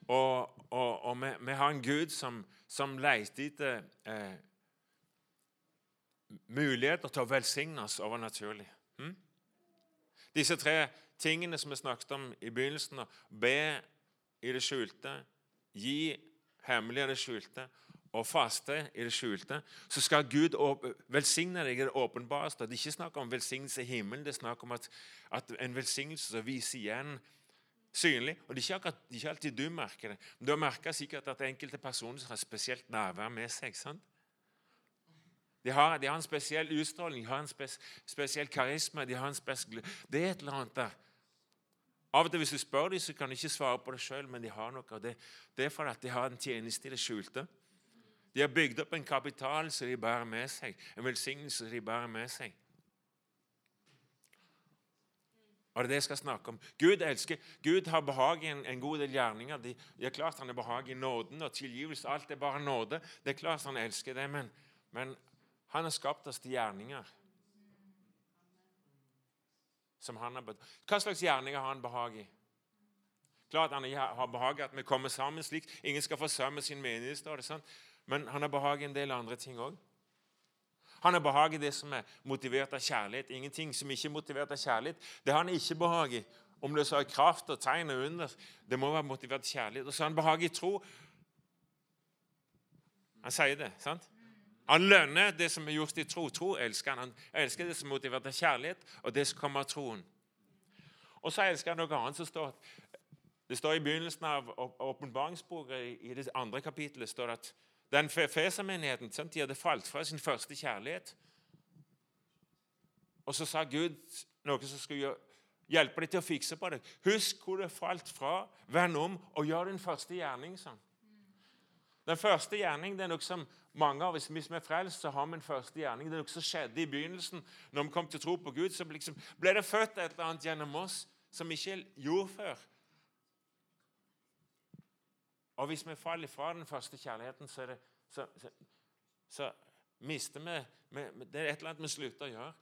Og, og, og vi, vi, har en Gud som, som leter etter eh, muligheter til å velsigne oss overnaturlig. Hm? Disse tre tingene som vi snakket om i begynnelsen, be i det skjulte, gi hemmelig i det skjulte og faste i det skjulte, så skal Gud velsigne deg i det åpenbareste. Det er ikke snakk om velsignelse i himmelen, det er snakk om at, at en velsignelse som viser igjen synlig. Og Det er ikke, akkurat, ikke alltid du merker det, men du har merka sikkert at enkelte personer har spesielt nærvær med seg. sant? De har, de har, en spesiell utstråling, de har en spes, spesiell karisma. de har en spesiell, Det er et eller annet der. Av og til hvis du spør dem, så kan de ikke svare på det sjøl, men de har noe. Det, det er fordi de har en tjeneste i det skjulte. De har bygd opp en kapital som de bærer med seg, en velsignelse som de bærer med seg. Og det er det jeg skal snakke om. Gud elsker, Gud har behag i en, en god del gjerninger. Det de er klart Han har behag i nåden og tilgivelse. Alt er bare nåde. Det er klart han elsker det, men, men han har skapt oss til gjerninger. Som han har Hva slags gjerninger har han behag i? Klart han har behag i at vi kommer sammen slik. Ingen skal forsømme sin menighet, står det sant? Men han har behag i en del andre ting òg. Han har behag i det som er motivert av kjærlighet. Ingenting som ikke er motivert av kjærlighet. Det har han ikke behag i. Om det så er kraft og tegn og under. Det må være motivert kjærlighet. Og så har han behag i tro. Han sier det, sant? Han lønner det som er gjort i tro. Tro elsker han. Han elsker det som er motivert av kjærlighet, og det som kommer av troen. Og så elsker han noe annet som står Det står i begynnelsen av åpenbaringsboka, i det andre kapitlet, står det at den Fesermenigheten de hadde falt fra sin første kjærlighet. Og så sa Gud noe som skulle hjelpe dem til å fikse på det. Husk hvor du er falt fra, vend om og gjør din første gjerning. sånn. Den første gjerning det er noe som mange av oss, Hvis vi er frelst, så har vi en første gjerning. Det er noe som skjedde i begynnelsen. Når vi kom til å tro på Gud, så liksom ble det født et eller annet gjennom oss som ikke gjorde før. Og hvis vi faller fra den første kjærligheten, så, det, så, så, så mister vi, vi Det er et eller annet vi slutter å gjøre.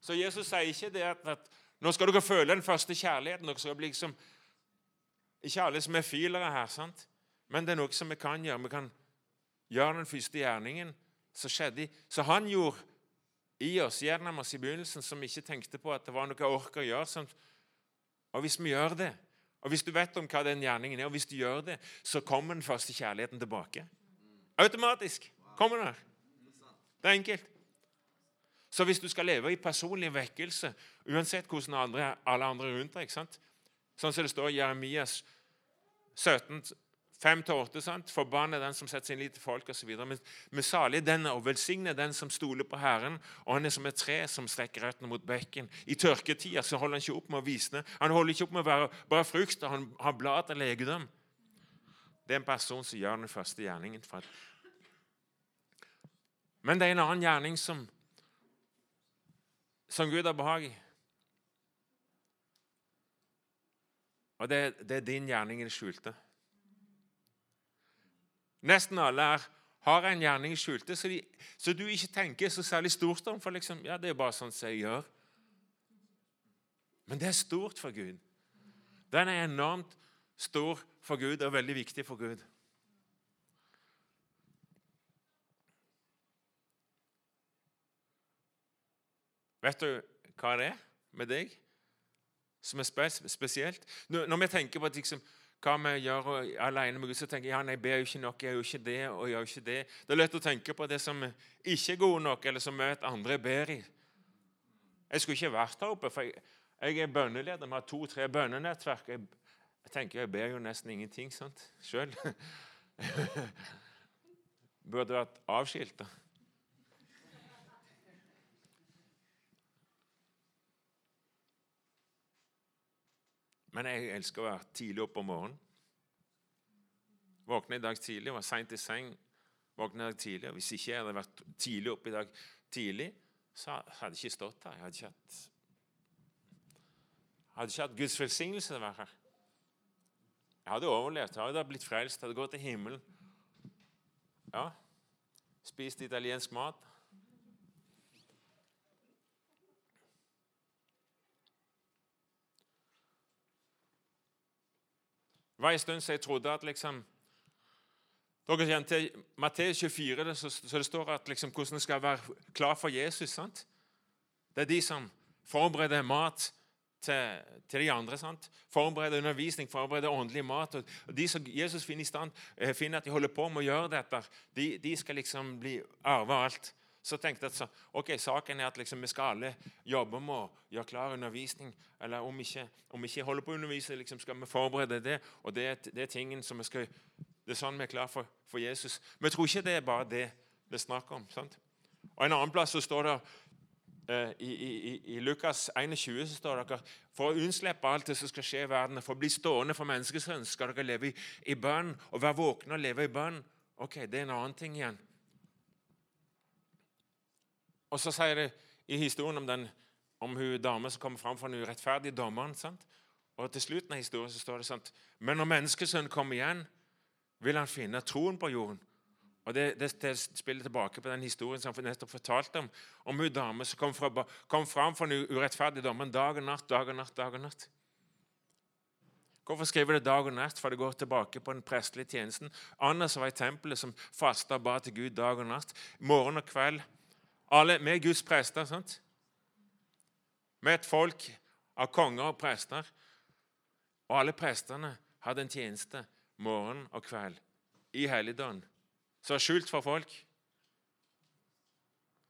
Så Jesus sier ikke det at, at nå skal dere føle den første kjærligheten. Dere skal bli liksom, Ikke alle som er filere her, sant? men det er noe som vi kan gjøre. Vi kan gjøre den første gjerningen som skjedde. Så han gjorde i oss, gjennom oss i begynnelsen, som ikke tenkte på at det var noe jeg orker å gjøre. Sånn. Og hvis vi gjør det, og hvis du vet om hva den gjerningen er, og hvis du gjør det, så kommer den første kjærligheten tilbake. Automatisk kommer den. her. Det er enkelt. Så hvis du skal leve i personlig vekkelse, uansett hvordan andre, alle andre rundt deg? Sånn som det står i Jeremias 17, 5-8. sant? Forbanne den som setter sin lit til folk osv. Men, men salig den og velsigne den som stoler på Herren. Og han er som et tre som strekker røttene mot bekken. I tørketida så holder han ikke opp med å visne. Han holder ikke opp med å være bare frukt, han har blad til legedom. Det er en person som gjør den første gjerningen. Men det er en annen gjerning som, som Gud har behag i. Og det, det er din gjerning i det skjulte. Nesten alle her har en gjerning skjulte, så, de, så du ikke tenker så særlig stort om. For liksom, ja, det er bare sånn som jeg gjør. Men det er stort for Gud. Den er enormt stor for Gud og veldig viktig for Gud. Vet du hva det er med deg som er spesielt? Når, vi tenker på liksom, hva vi gjør alene med Gud, så tenker jeg ja, nei, jeg ber jo ikke nok, jeg gjør jo ikke det og jeg gjør jo ikke det. Det er lett å tenke på det som ikke er gode nok, eller som vet andre ber i. Jeg skulle ikke vært her oppe, for jeg, jeg er bønneleder. Vi har to-tre bønnenettverk. Jeg, jeg tenker jeg ber jo nesten ingenting sant, sjøl. Burde vært avskilta. Men jeg elsker å være tidlig oppe om morgenen. Våkne i dag tidlig, var seint i seng. Våkne i dag tidlig, Hvis ikke jeg hadde vært tidlig oppe i dag tidlig, så hadde jeg ikke stått her. Jeg hadde ikke hatt, hadde ikke hatt Guds velsignelse til å være her. Jeg hadde overlevd, jeg hadde blitt frelst, hadde gått til himmelen. Ja, spist italiensk mat. Det var en stund så jeg trodde at liksom dere kjenner til Matteus 24, det, så, så det står at liksom, hvordan en skal være klar for Jesus. sant? Det er de som forbereder mat til, til de andre. sant? Forbereder undervisning, forbereder åndelig mat. og De som Jesus finner i stand, eh, finner at de holder på med å gjøre dette, de, de skal liksom bli arve alt. Så tenkte jeg at så, ok, saken er at liksom, vi skal alle jobbe med å gjøre klar undervisning. Eller om vi ikke, om vi ikke holder på å undervise, liksom, skal vi forberede det. Og det det er tingen som vi skal det er sånn vi er klar for, for Jesus. Jeg tror ikke det er bare det det er snakk om. sant? Og En annen plass så står det eh, i, i, I Lukas 21 så står det for å unnslippe alt det som skal skje i verden, for å bli stående for menneskesønnen, skal dere leve i, i bønn og være våkne og leve i bønn Ok, det er en annen ting igjen. Og så sier det i historien om, den, om hun dame som kommer fram for den urettferdige dommeren. sant? Og til slutten av historien så står det sånn Men når menneskesønnen kommer igjen, vil han finne troen på jorden. Og Det, det, det spiller tilbake på den historien som han nettopp fortalte om, om hun dame som kom, fra, kom fram for den urettferdige dommeren dag og natt, dag og natt, dag og natt. Hvorfor skriver det dag og natt? For det går tilbake på den prestelige tjenesten. Anna som var i tempelet, som fasta og ba til Gud dag og natt. Morgen og kveld. Alle, Vi er Guds prester. sant? Vi er et folk av konger og prester. Og alle prestene hadde en tjeneste morgen og kveld i helligdagen som var skjult for folk.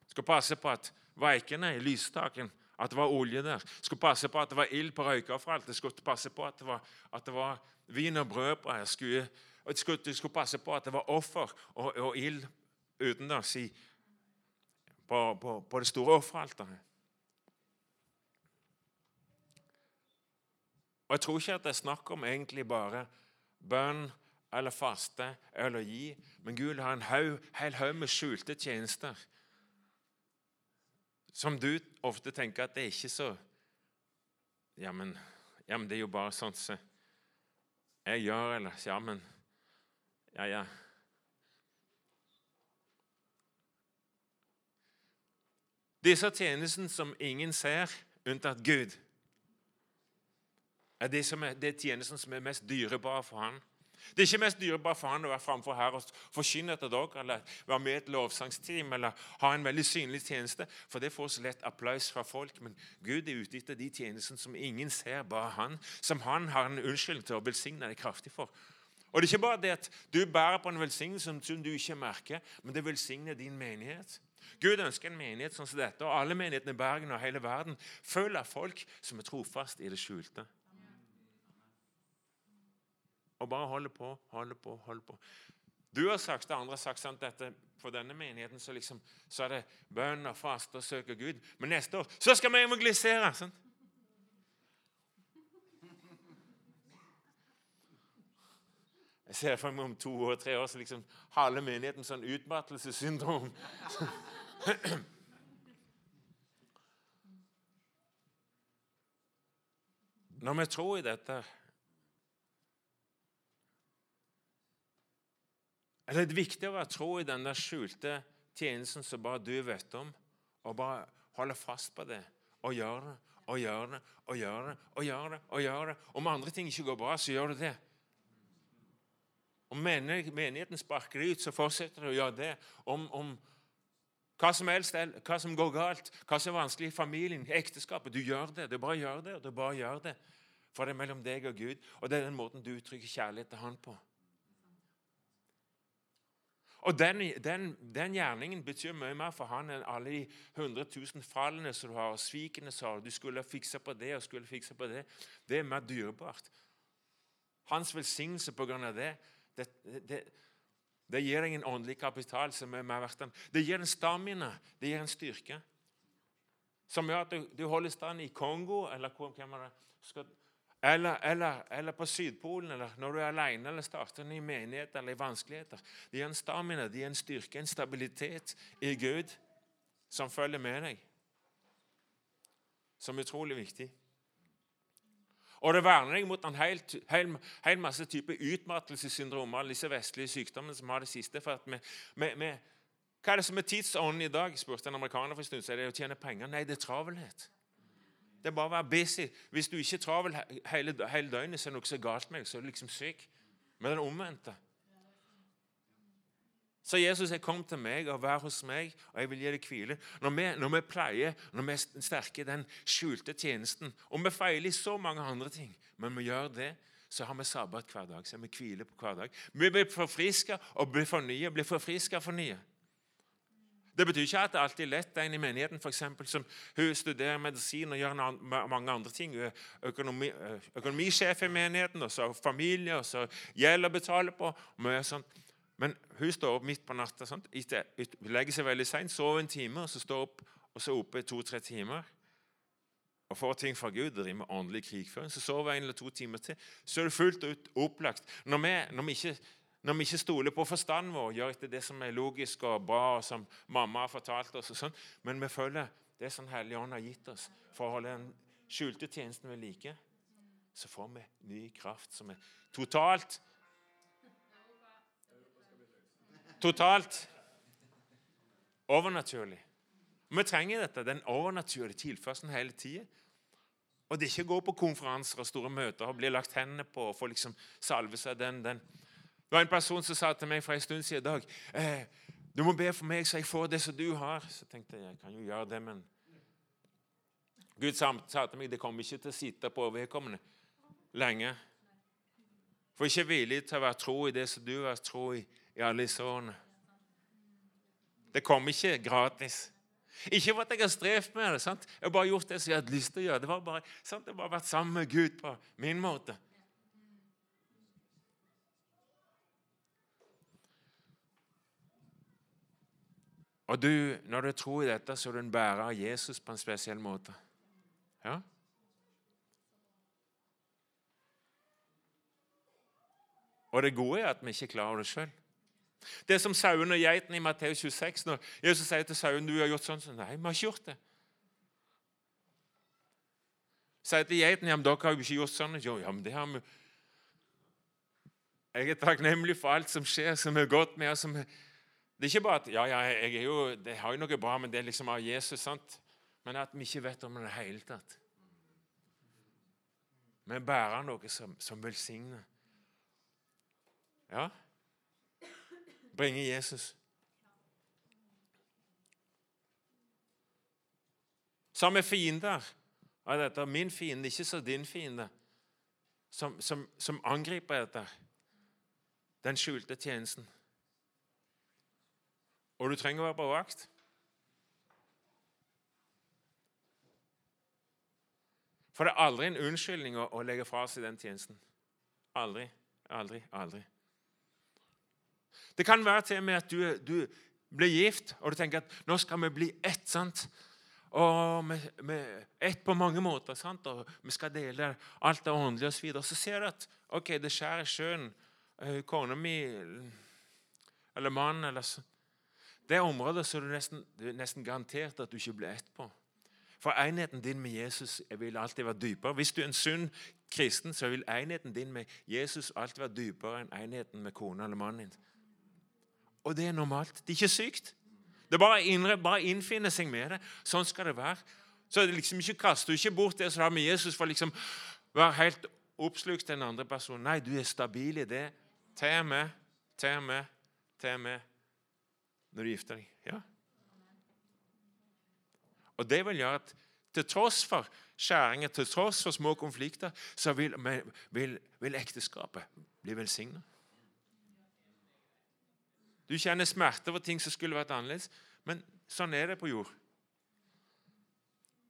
Skulle passe på at veikene i lysstaken at det var olje der. Skulle passe på at det var ild på røykavfallet. Skulle passe på at det var, at det var vin og brød på her. Skulle, skulle, skulle passe på at det var offer og, og ild utendørs på, på, på, det store offeralteret. Og Jeg tror ikke at det er snakk om egentlig bare bønn eller faste eller gi, men Gud har en hel haug med skjulte tjenester som du ofte tenker at det er ikke så Ja, men, ja, men det er jo bare sånn som jeg gjør, eller Ja, men Ja, ja. Disse tjenestene som ingen ser, unntatt Gud, er det, som er, det er som er mest dyrebare for ham. Det er ikke mest dyrebart for han å være framfor her og forkynne etter dere, eller være med i et lovsangsteam eller ha en veldig synlig tjeneste, for det får så lett applaus fra folk. Men Gud er ute etter de tjenestene som ingen ser, bare han, som han har en unnskyldning til å velsigne deg kraftig for. Og Det er ikke bare det at du bærer på en velsignelse som du ikke merker, men det velsigner din menighet. Gud ønsker en menighet sånn som dette, og alle menighetene i Bergen og hele verden følger folk som er trofast i det skjulte. Og bare holde på, holde på, holde på. Du har sagt, det andre har sagt sant, dette for denne menigheten så, liksom, så er det bønn og faste og søke Gud. Men neste år så skal vi evangelisere! sant? Jeg ser for meg om to og tre år så liksom halve menigheten sånn utmattelsessyndrom. Når vi tror i dette Er det viktig å være tro i den der skjulte tjenesten som bare du vet om, og bare holde fast på det og gjøre det og gjøre det og gjøre det og gjøre det. og gjøre det. Om andre ting ikke går bra, så gjør du det. Om menigheten sparker deg ut, så fortsetter du å gjøre det. Om, om hva som helst, hva som går galt, hva som er vanskelig i familien, i ekteskapet Du gjør det. Du bare gjør det, og du bare gjør det. For det er mellom deg og Gud, og det er den måten du uttrykker kjærlighet til Han på. Og den, den, den, gjerningen betyr mye mer for han enn alle de 100 000 fallene som du har, og svikene som har. Du skulle fikse på det og skulle fikse på det. Det er mer dyrebart. Hans velsignelse på grunn av det, det, det, det gir deg en åndelig kapital som er mer verdt enn Det gir en stamina, det gir en styrke. Som gjør at du, du holder stand i Kongo eller er det? Skal, eller, eller, eller, på Sydpolen, eller når du er alene eller starter en ny menighet eller i vanskeligheter. Det gir en stamina, det gir en styrke, en stabilitet i Gud som følger med deg. Som er utrolig viktig. Og det verner deg mot en hel, hel, hel masse type utmattelsessyndrom, alle disse vestlige sykdommene som har det siste. for at vi, vi, vi hva er det som er tidsånden i dag? spurte en amerikaner for en stund. Så er det å tjene penger? Nei, det er travelhet. Det er bare å være busy. Hvis du ikke er travel hele, hele døgnet, så er det noe så galt med deg. Så er du liksom syk. Men den omvendte. Så Jesus er 'Kom til meg og vær hos meg, og jeg vil gi deg hvile. Når vi, når vi pleier, når vi er sterke i den skjulte tjenesten Og vi feiler i så mange andre ting, men vi gjør det, så har vi sabbat hver dag. Så vi hvile på hver dag. Vi blir forfriska og blir fornya. Blir forfriska og fornya. Det betyr ikke at det alltid er lett. En i menigheten for eksempel, som hun studerer medisin og gjør mange andre ting. Hun er økonomi, økonomisjef i menigheten, og så har familie, og så gjelder å betale på. Men hun står opp midt på natta. Hun legger seg veldig seint, sover en time, og så står opp og så oppe i to-tre timer og får ting fra Gud, driver med åndelig krigføring, så sover en eller to timer til. Så er det fullt ut opplagt. Når vi, når vi ikke Når vi ikke stoler på forstanden vår, gjør etter det som er logisk og bra, og som mamma har fortalt oss, og sånn, men vi følger det som Hellige Ånd har gitt oss for å holde den skjulte tjenesten ved like, så får vi ny kraft som er totalt Totalt overnaturlig. Vi trenger dette, den overnaturlige tilførselen hele tida. Og det er ikke å gå på konferanser og store møter og bli lagt hendene på og få liksom salve seg den, den. Det var en person som sa til meg for en stund siden i dag eh, du må be for meg så jeg får det som du har. Så tenkte jeg jeg kan jo gjøre det, men Gud sa til meg det kommer ikke til å sitte på vedkommende lenge. For ikke villig til å være tro i det som du har tro i i alle disse årene. Det kom ikke gratis. Ikke for at jeg har strevd med det. sant? Jeg har bare gjort det som jeg hadde lyst til å gjøre. Det var bare, sant? Jeg har bare vært sammen med Gud på min måte. Og du, når du tror i dette, så er du en bærer av Jesus på en spesiell måte. Ja? Og det gode er at vi ikke klarer det sjøl. Det er som sauen og geiten i Matteus 26. Når Jesus sier til sauen du har gjort sånn, så nei, vi har ikke gjort det. Sier til geiten ja, men dere har jo ikke gjort sånn. Jo, ja, men det har vi. Jeg er takknemlig for alt som skjer, som er godt med oss. Det er ikke bare at ja, ja, jeg er jo, det har jo noe bra, men det er liksom av Jesus. sant? Men at vi ikke vet om det i det hele tatt. Vi bærer noe som, som velsigner. Ja? Bringe Jesus. Som er fiender av dette. Min fiende, ikke så din fiende. Som, som, som angriper dette. Den skjulte tjenesten. Og du trenger å være på vakt. For det er aldri en unnskyldning å, å legge fra seg den tjenesten. Aldri, aldri, aldri. Det kan være til og med at du, du blir gift, og du tenker at nå skal vi bli ett. sant? Og med, med ett på mange måter. sant? Og vi skal dele alt det åndelige osv. Så, så ser du at ok, det skjærer i sjøen. Uh, Kona mi eller mannen eller så. Det er områder er du nesten, du nesten garantert at du ikke blir ett på. For enheten din med Jesus vil alltid være dypere. Hvis du er en sunn kristen, så vil enheten din med Jesus alltid være dypere enn enheten med kona eller mannen din. Og det er normalt. Det er ikke sykt. Det er bare, innre, bare innfinne seg med det. Sånn skal det være. Så det liksom ikke kaster du ikke bort det som har med Jesus for liksom være helt oppslukt den andre personen. Nei, du er stabil i det. Ta med, ta med, ta med når du gifter deg. Ja. Og det vil gjøre at til tross for skjæringer, til tross for små konflikter, så vil, vil, vil ekteskapet bli velsignet. Du kjenner smerte over ting som skulle vært annerledes. Men sånn er det på jord.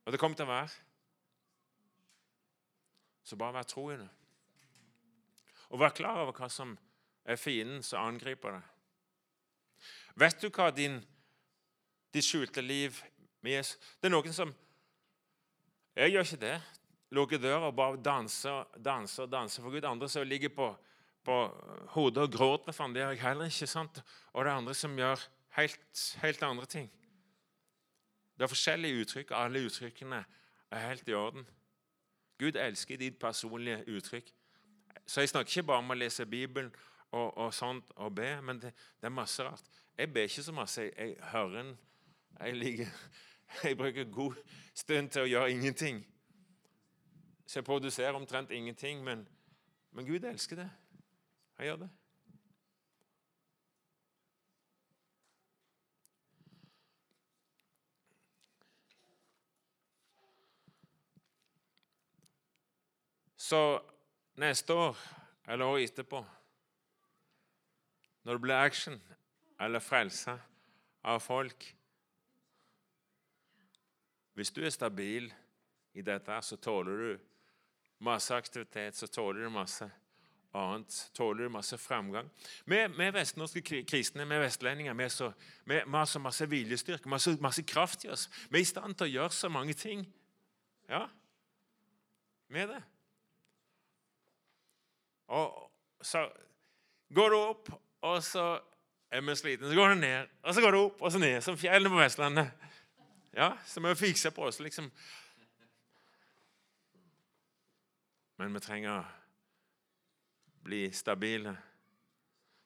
Og det kommer til å være. Så bare vær troende. Og vær klar over hva som er fienden som angriper deg. Vet du hva din, ditt skjulte liv med Jesus Det er noen som Jeg gjør ikke det. Lukker døra og bare danser og danser danser for Gud. Andre som ligger på på hodet og gråter for ham. Det gjør jeg heller ikke. sant? Og det er andre som gjør helt, helt andre ting. Det er forskjellige uttrykk, alle uttrykkene er helt i orden. Gud elsker ditt personlige uttrykk. Så jeg snakker ikke bare om å lese Bibelen og, og sånt og be, men det, det, er masse rart. Jeg ber ikke så masse. Jeg, jeg hører en jeg, ligger, jeg bruker god stund til å gjøre ingenting. Så jeg produserer omtrent ingenting, men, men Gud elsker det. Han gjør det. Så neste år eller året etterpå, når det blir action eller frelse av folk Hvis du er stabil i dette, så tåler du masse aktivitet, så tåler du masse annet tåler du masse framgang. Vi, vi vestnorske kristne, vi vestlendinger, vi, så, vi, vi, masse viljestyrke, masse, masse kraft i oss. Vi er i stand til å gjøre så mange ting. Ja, vi er det. Og så går du opp og så er vi slitne. Så går det ned, og så går det opp, og så ned, som fjellene på Vestlandet. Ja, Så vi fikser på oss, liksom. Men vi trenger bli stabile.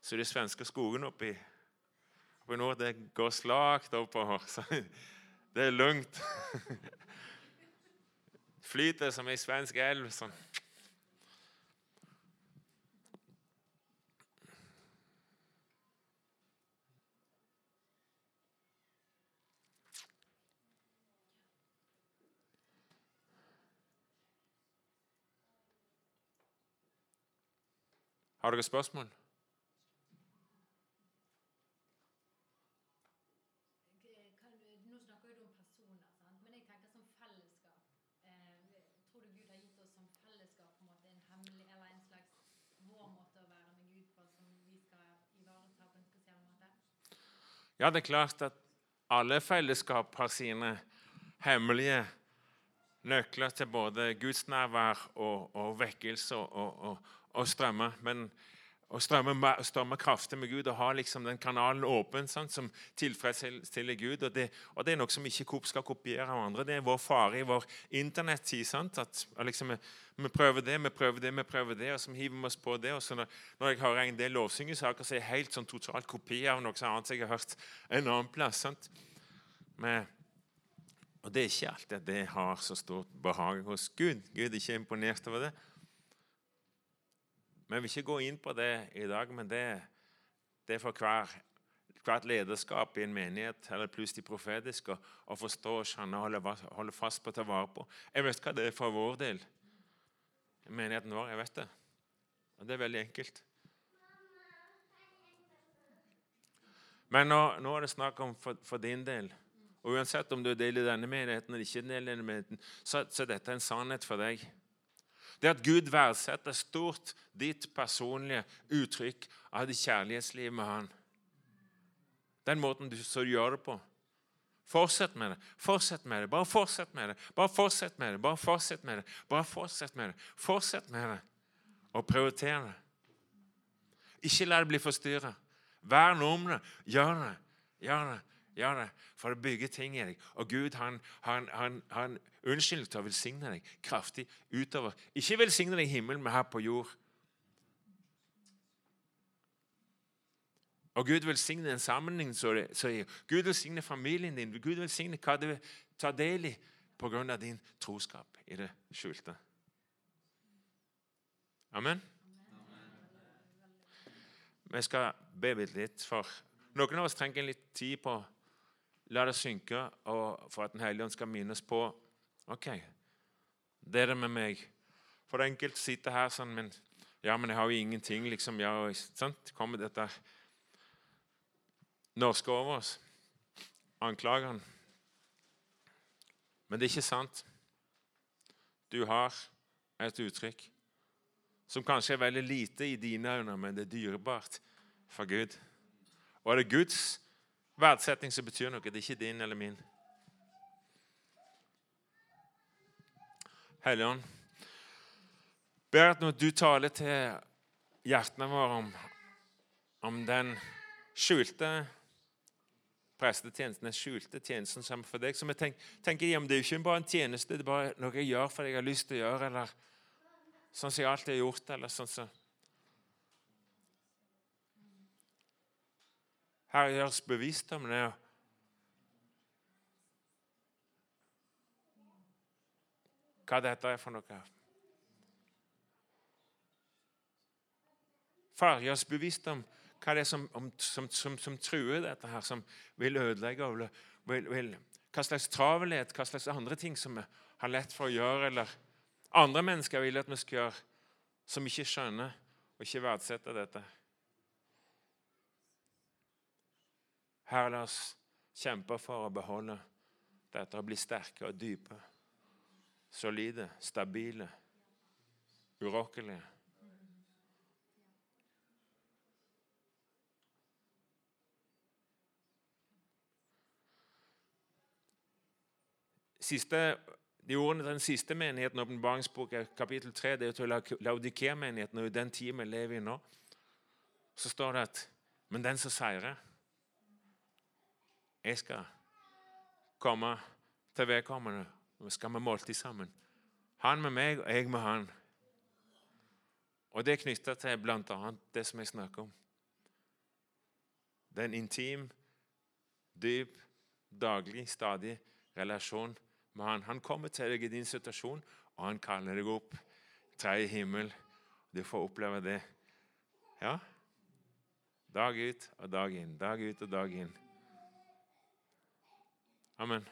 Så de svenske skogene oppi, oppi nord, det går slakt oppover. Så det er lugnt. Flyter som ei svensk elv. sånn. Har dere spørsmål? Kan du, nå snakker du om personer, sant? men jeg tenker som fellesskap. Eh, tror du Gud har gitt oss som fellesskap på en måte en hemmelig, eller en slags vår måte å være med Gud på, som vi skal ivareta på en dere måte? Ja, det er klart at alle fellesskap har sine hemmelige nøkler til både gudsnærvær og, og vekkelse og, og, og, strømme. Men å strømme, strømme kraftig med Gud og ha liksom den kanalen åpen sant, som tilfredsstiller Gud. Og det, og det er noe som ikke Coop skal kopiere av andre. Det er vår fare i vår internettid. at liksom, vi, prøver det, vi prøver det, vi prøver det, og så hiver vi oss på det. og så når, når jeg hører en del lovsyngesaker, så er jeg helt sånn totalt kopi av noe annet jeg har hørt en annen plass. sant? Men, og det er ikke alltid at det har så stort behag hos Gud. Gud er ikke imponert over det. Jeg vil ikke gå inn på det i dag, men det, det er for hver, hvert lederskap i en menighet eller plutselig profetisk å, å forstå og skjønne og holde, holde fast på å ta vare på. Jeg vet hva det er for vår del. Menigheten vår, jeg vet det. Og det er veldig enkelt. Men nå, nå er det snakk om for, for din del. Og Uansett om du er del i denne menigheten eller ikke, del i denne menigheten, så, så er dette en sannhet for deg. Det at Gud verdsetter stort ditt personlige uttrykk av ditt kjærlighetsliv med Han. Den måten du så du gjør det på. Fortsett med det. Fortsett med det. Bare fortsett med det. Bare fortsett med det. Bare fortsett med det. Bare fortsett med det. Fortsett med det. Og prioriter det. Ikke la det bli forstyrra. Vern om det. Gjør det. Gjør det. Gjør det. For å bygge ting i deg. Og Gud han, han, han, han unnskyld til å velsigne deg kraftig utover. Ikke velsigne deg i himmelen, men her på jord. Og Gud velsigner en sammenligning. Så det, så det- Gud velsigner familien din. Gud velsigner hva du tar del i av din troskap i det skjulte. Amen. Vi skal be litt, for noen av oss trenger litt tid på la det synke, for at Den hellige ånd skal minnes på OK, det er det med meg. For det er enkelt sitte her sånn, men ja, men jeg har jo ingenting, liksom. Ja, sant? Kommer dette norske over oss? Anklageren. Men det er ikke sant. Du har et uttrykk som kanskje er veldig lite i dine øyne, men det er dyrebart for Gud. Og er det Guds verdsetting som betyr noe. Det er ikke din eller min. Helligånd, ber at når du taler til hjertene våre om, om den skjulte prestetjenesten, den skjulte tjenesten som for deg, så vi tenk, tenker jeg, det er jo ikke bare en tjeneste, det er bare noe jeg gjør fordi jeg har lyst til å gjøre, eller sånn som jeg alltid har gjort, eller sånn som Herre, gjør oss bevisst om det. Hva dette er for noe. Far, gjør oss bevisst om hva det er som, om, som, som, som truer dette her, som vil ødelegge vil, vil, Hva slags travelhet, hva slags andre ting som vi har lett for å gjøre, eller andre mennesker vil at vi skal gjøre, som ikke skjønner og ikke verdsetter dette. Herre, la oss kjempe for å beholde dette og bli sterke og dype, solide, stabile, urokkelige. Siste, de ordene til den siste menigheten, åpenbaringsbok kapittel 3, det er til Laudikea-menigheten, og i den tiden vi lever i nå, så står det at Men den som seirer Jeg skal komme til vedkommende, og vi skal ha måltid sammen. Han med meg, og jeg med han. Og det er knytta til bl.a. det som jeg snakker om. Det er en intim, dyp, daglig, stadig relasjon med han. Han kommer til deg i din situasjon, og han kaller deg opp. Tredje himmel. Du får oppleve det. Ja? Dag ut og dag inn. Dag ut og dag inn. Amen.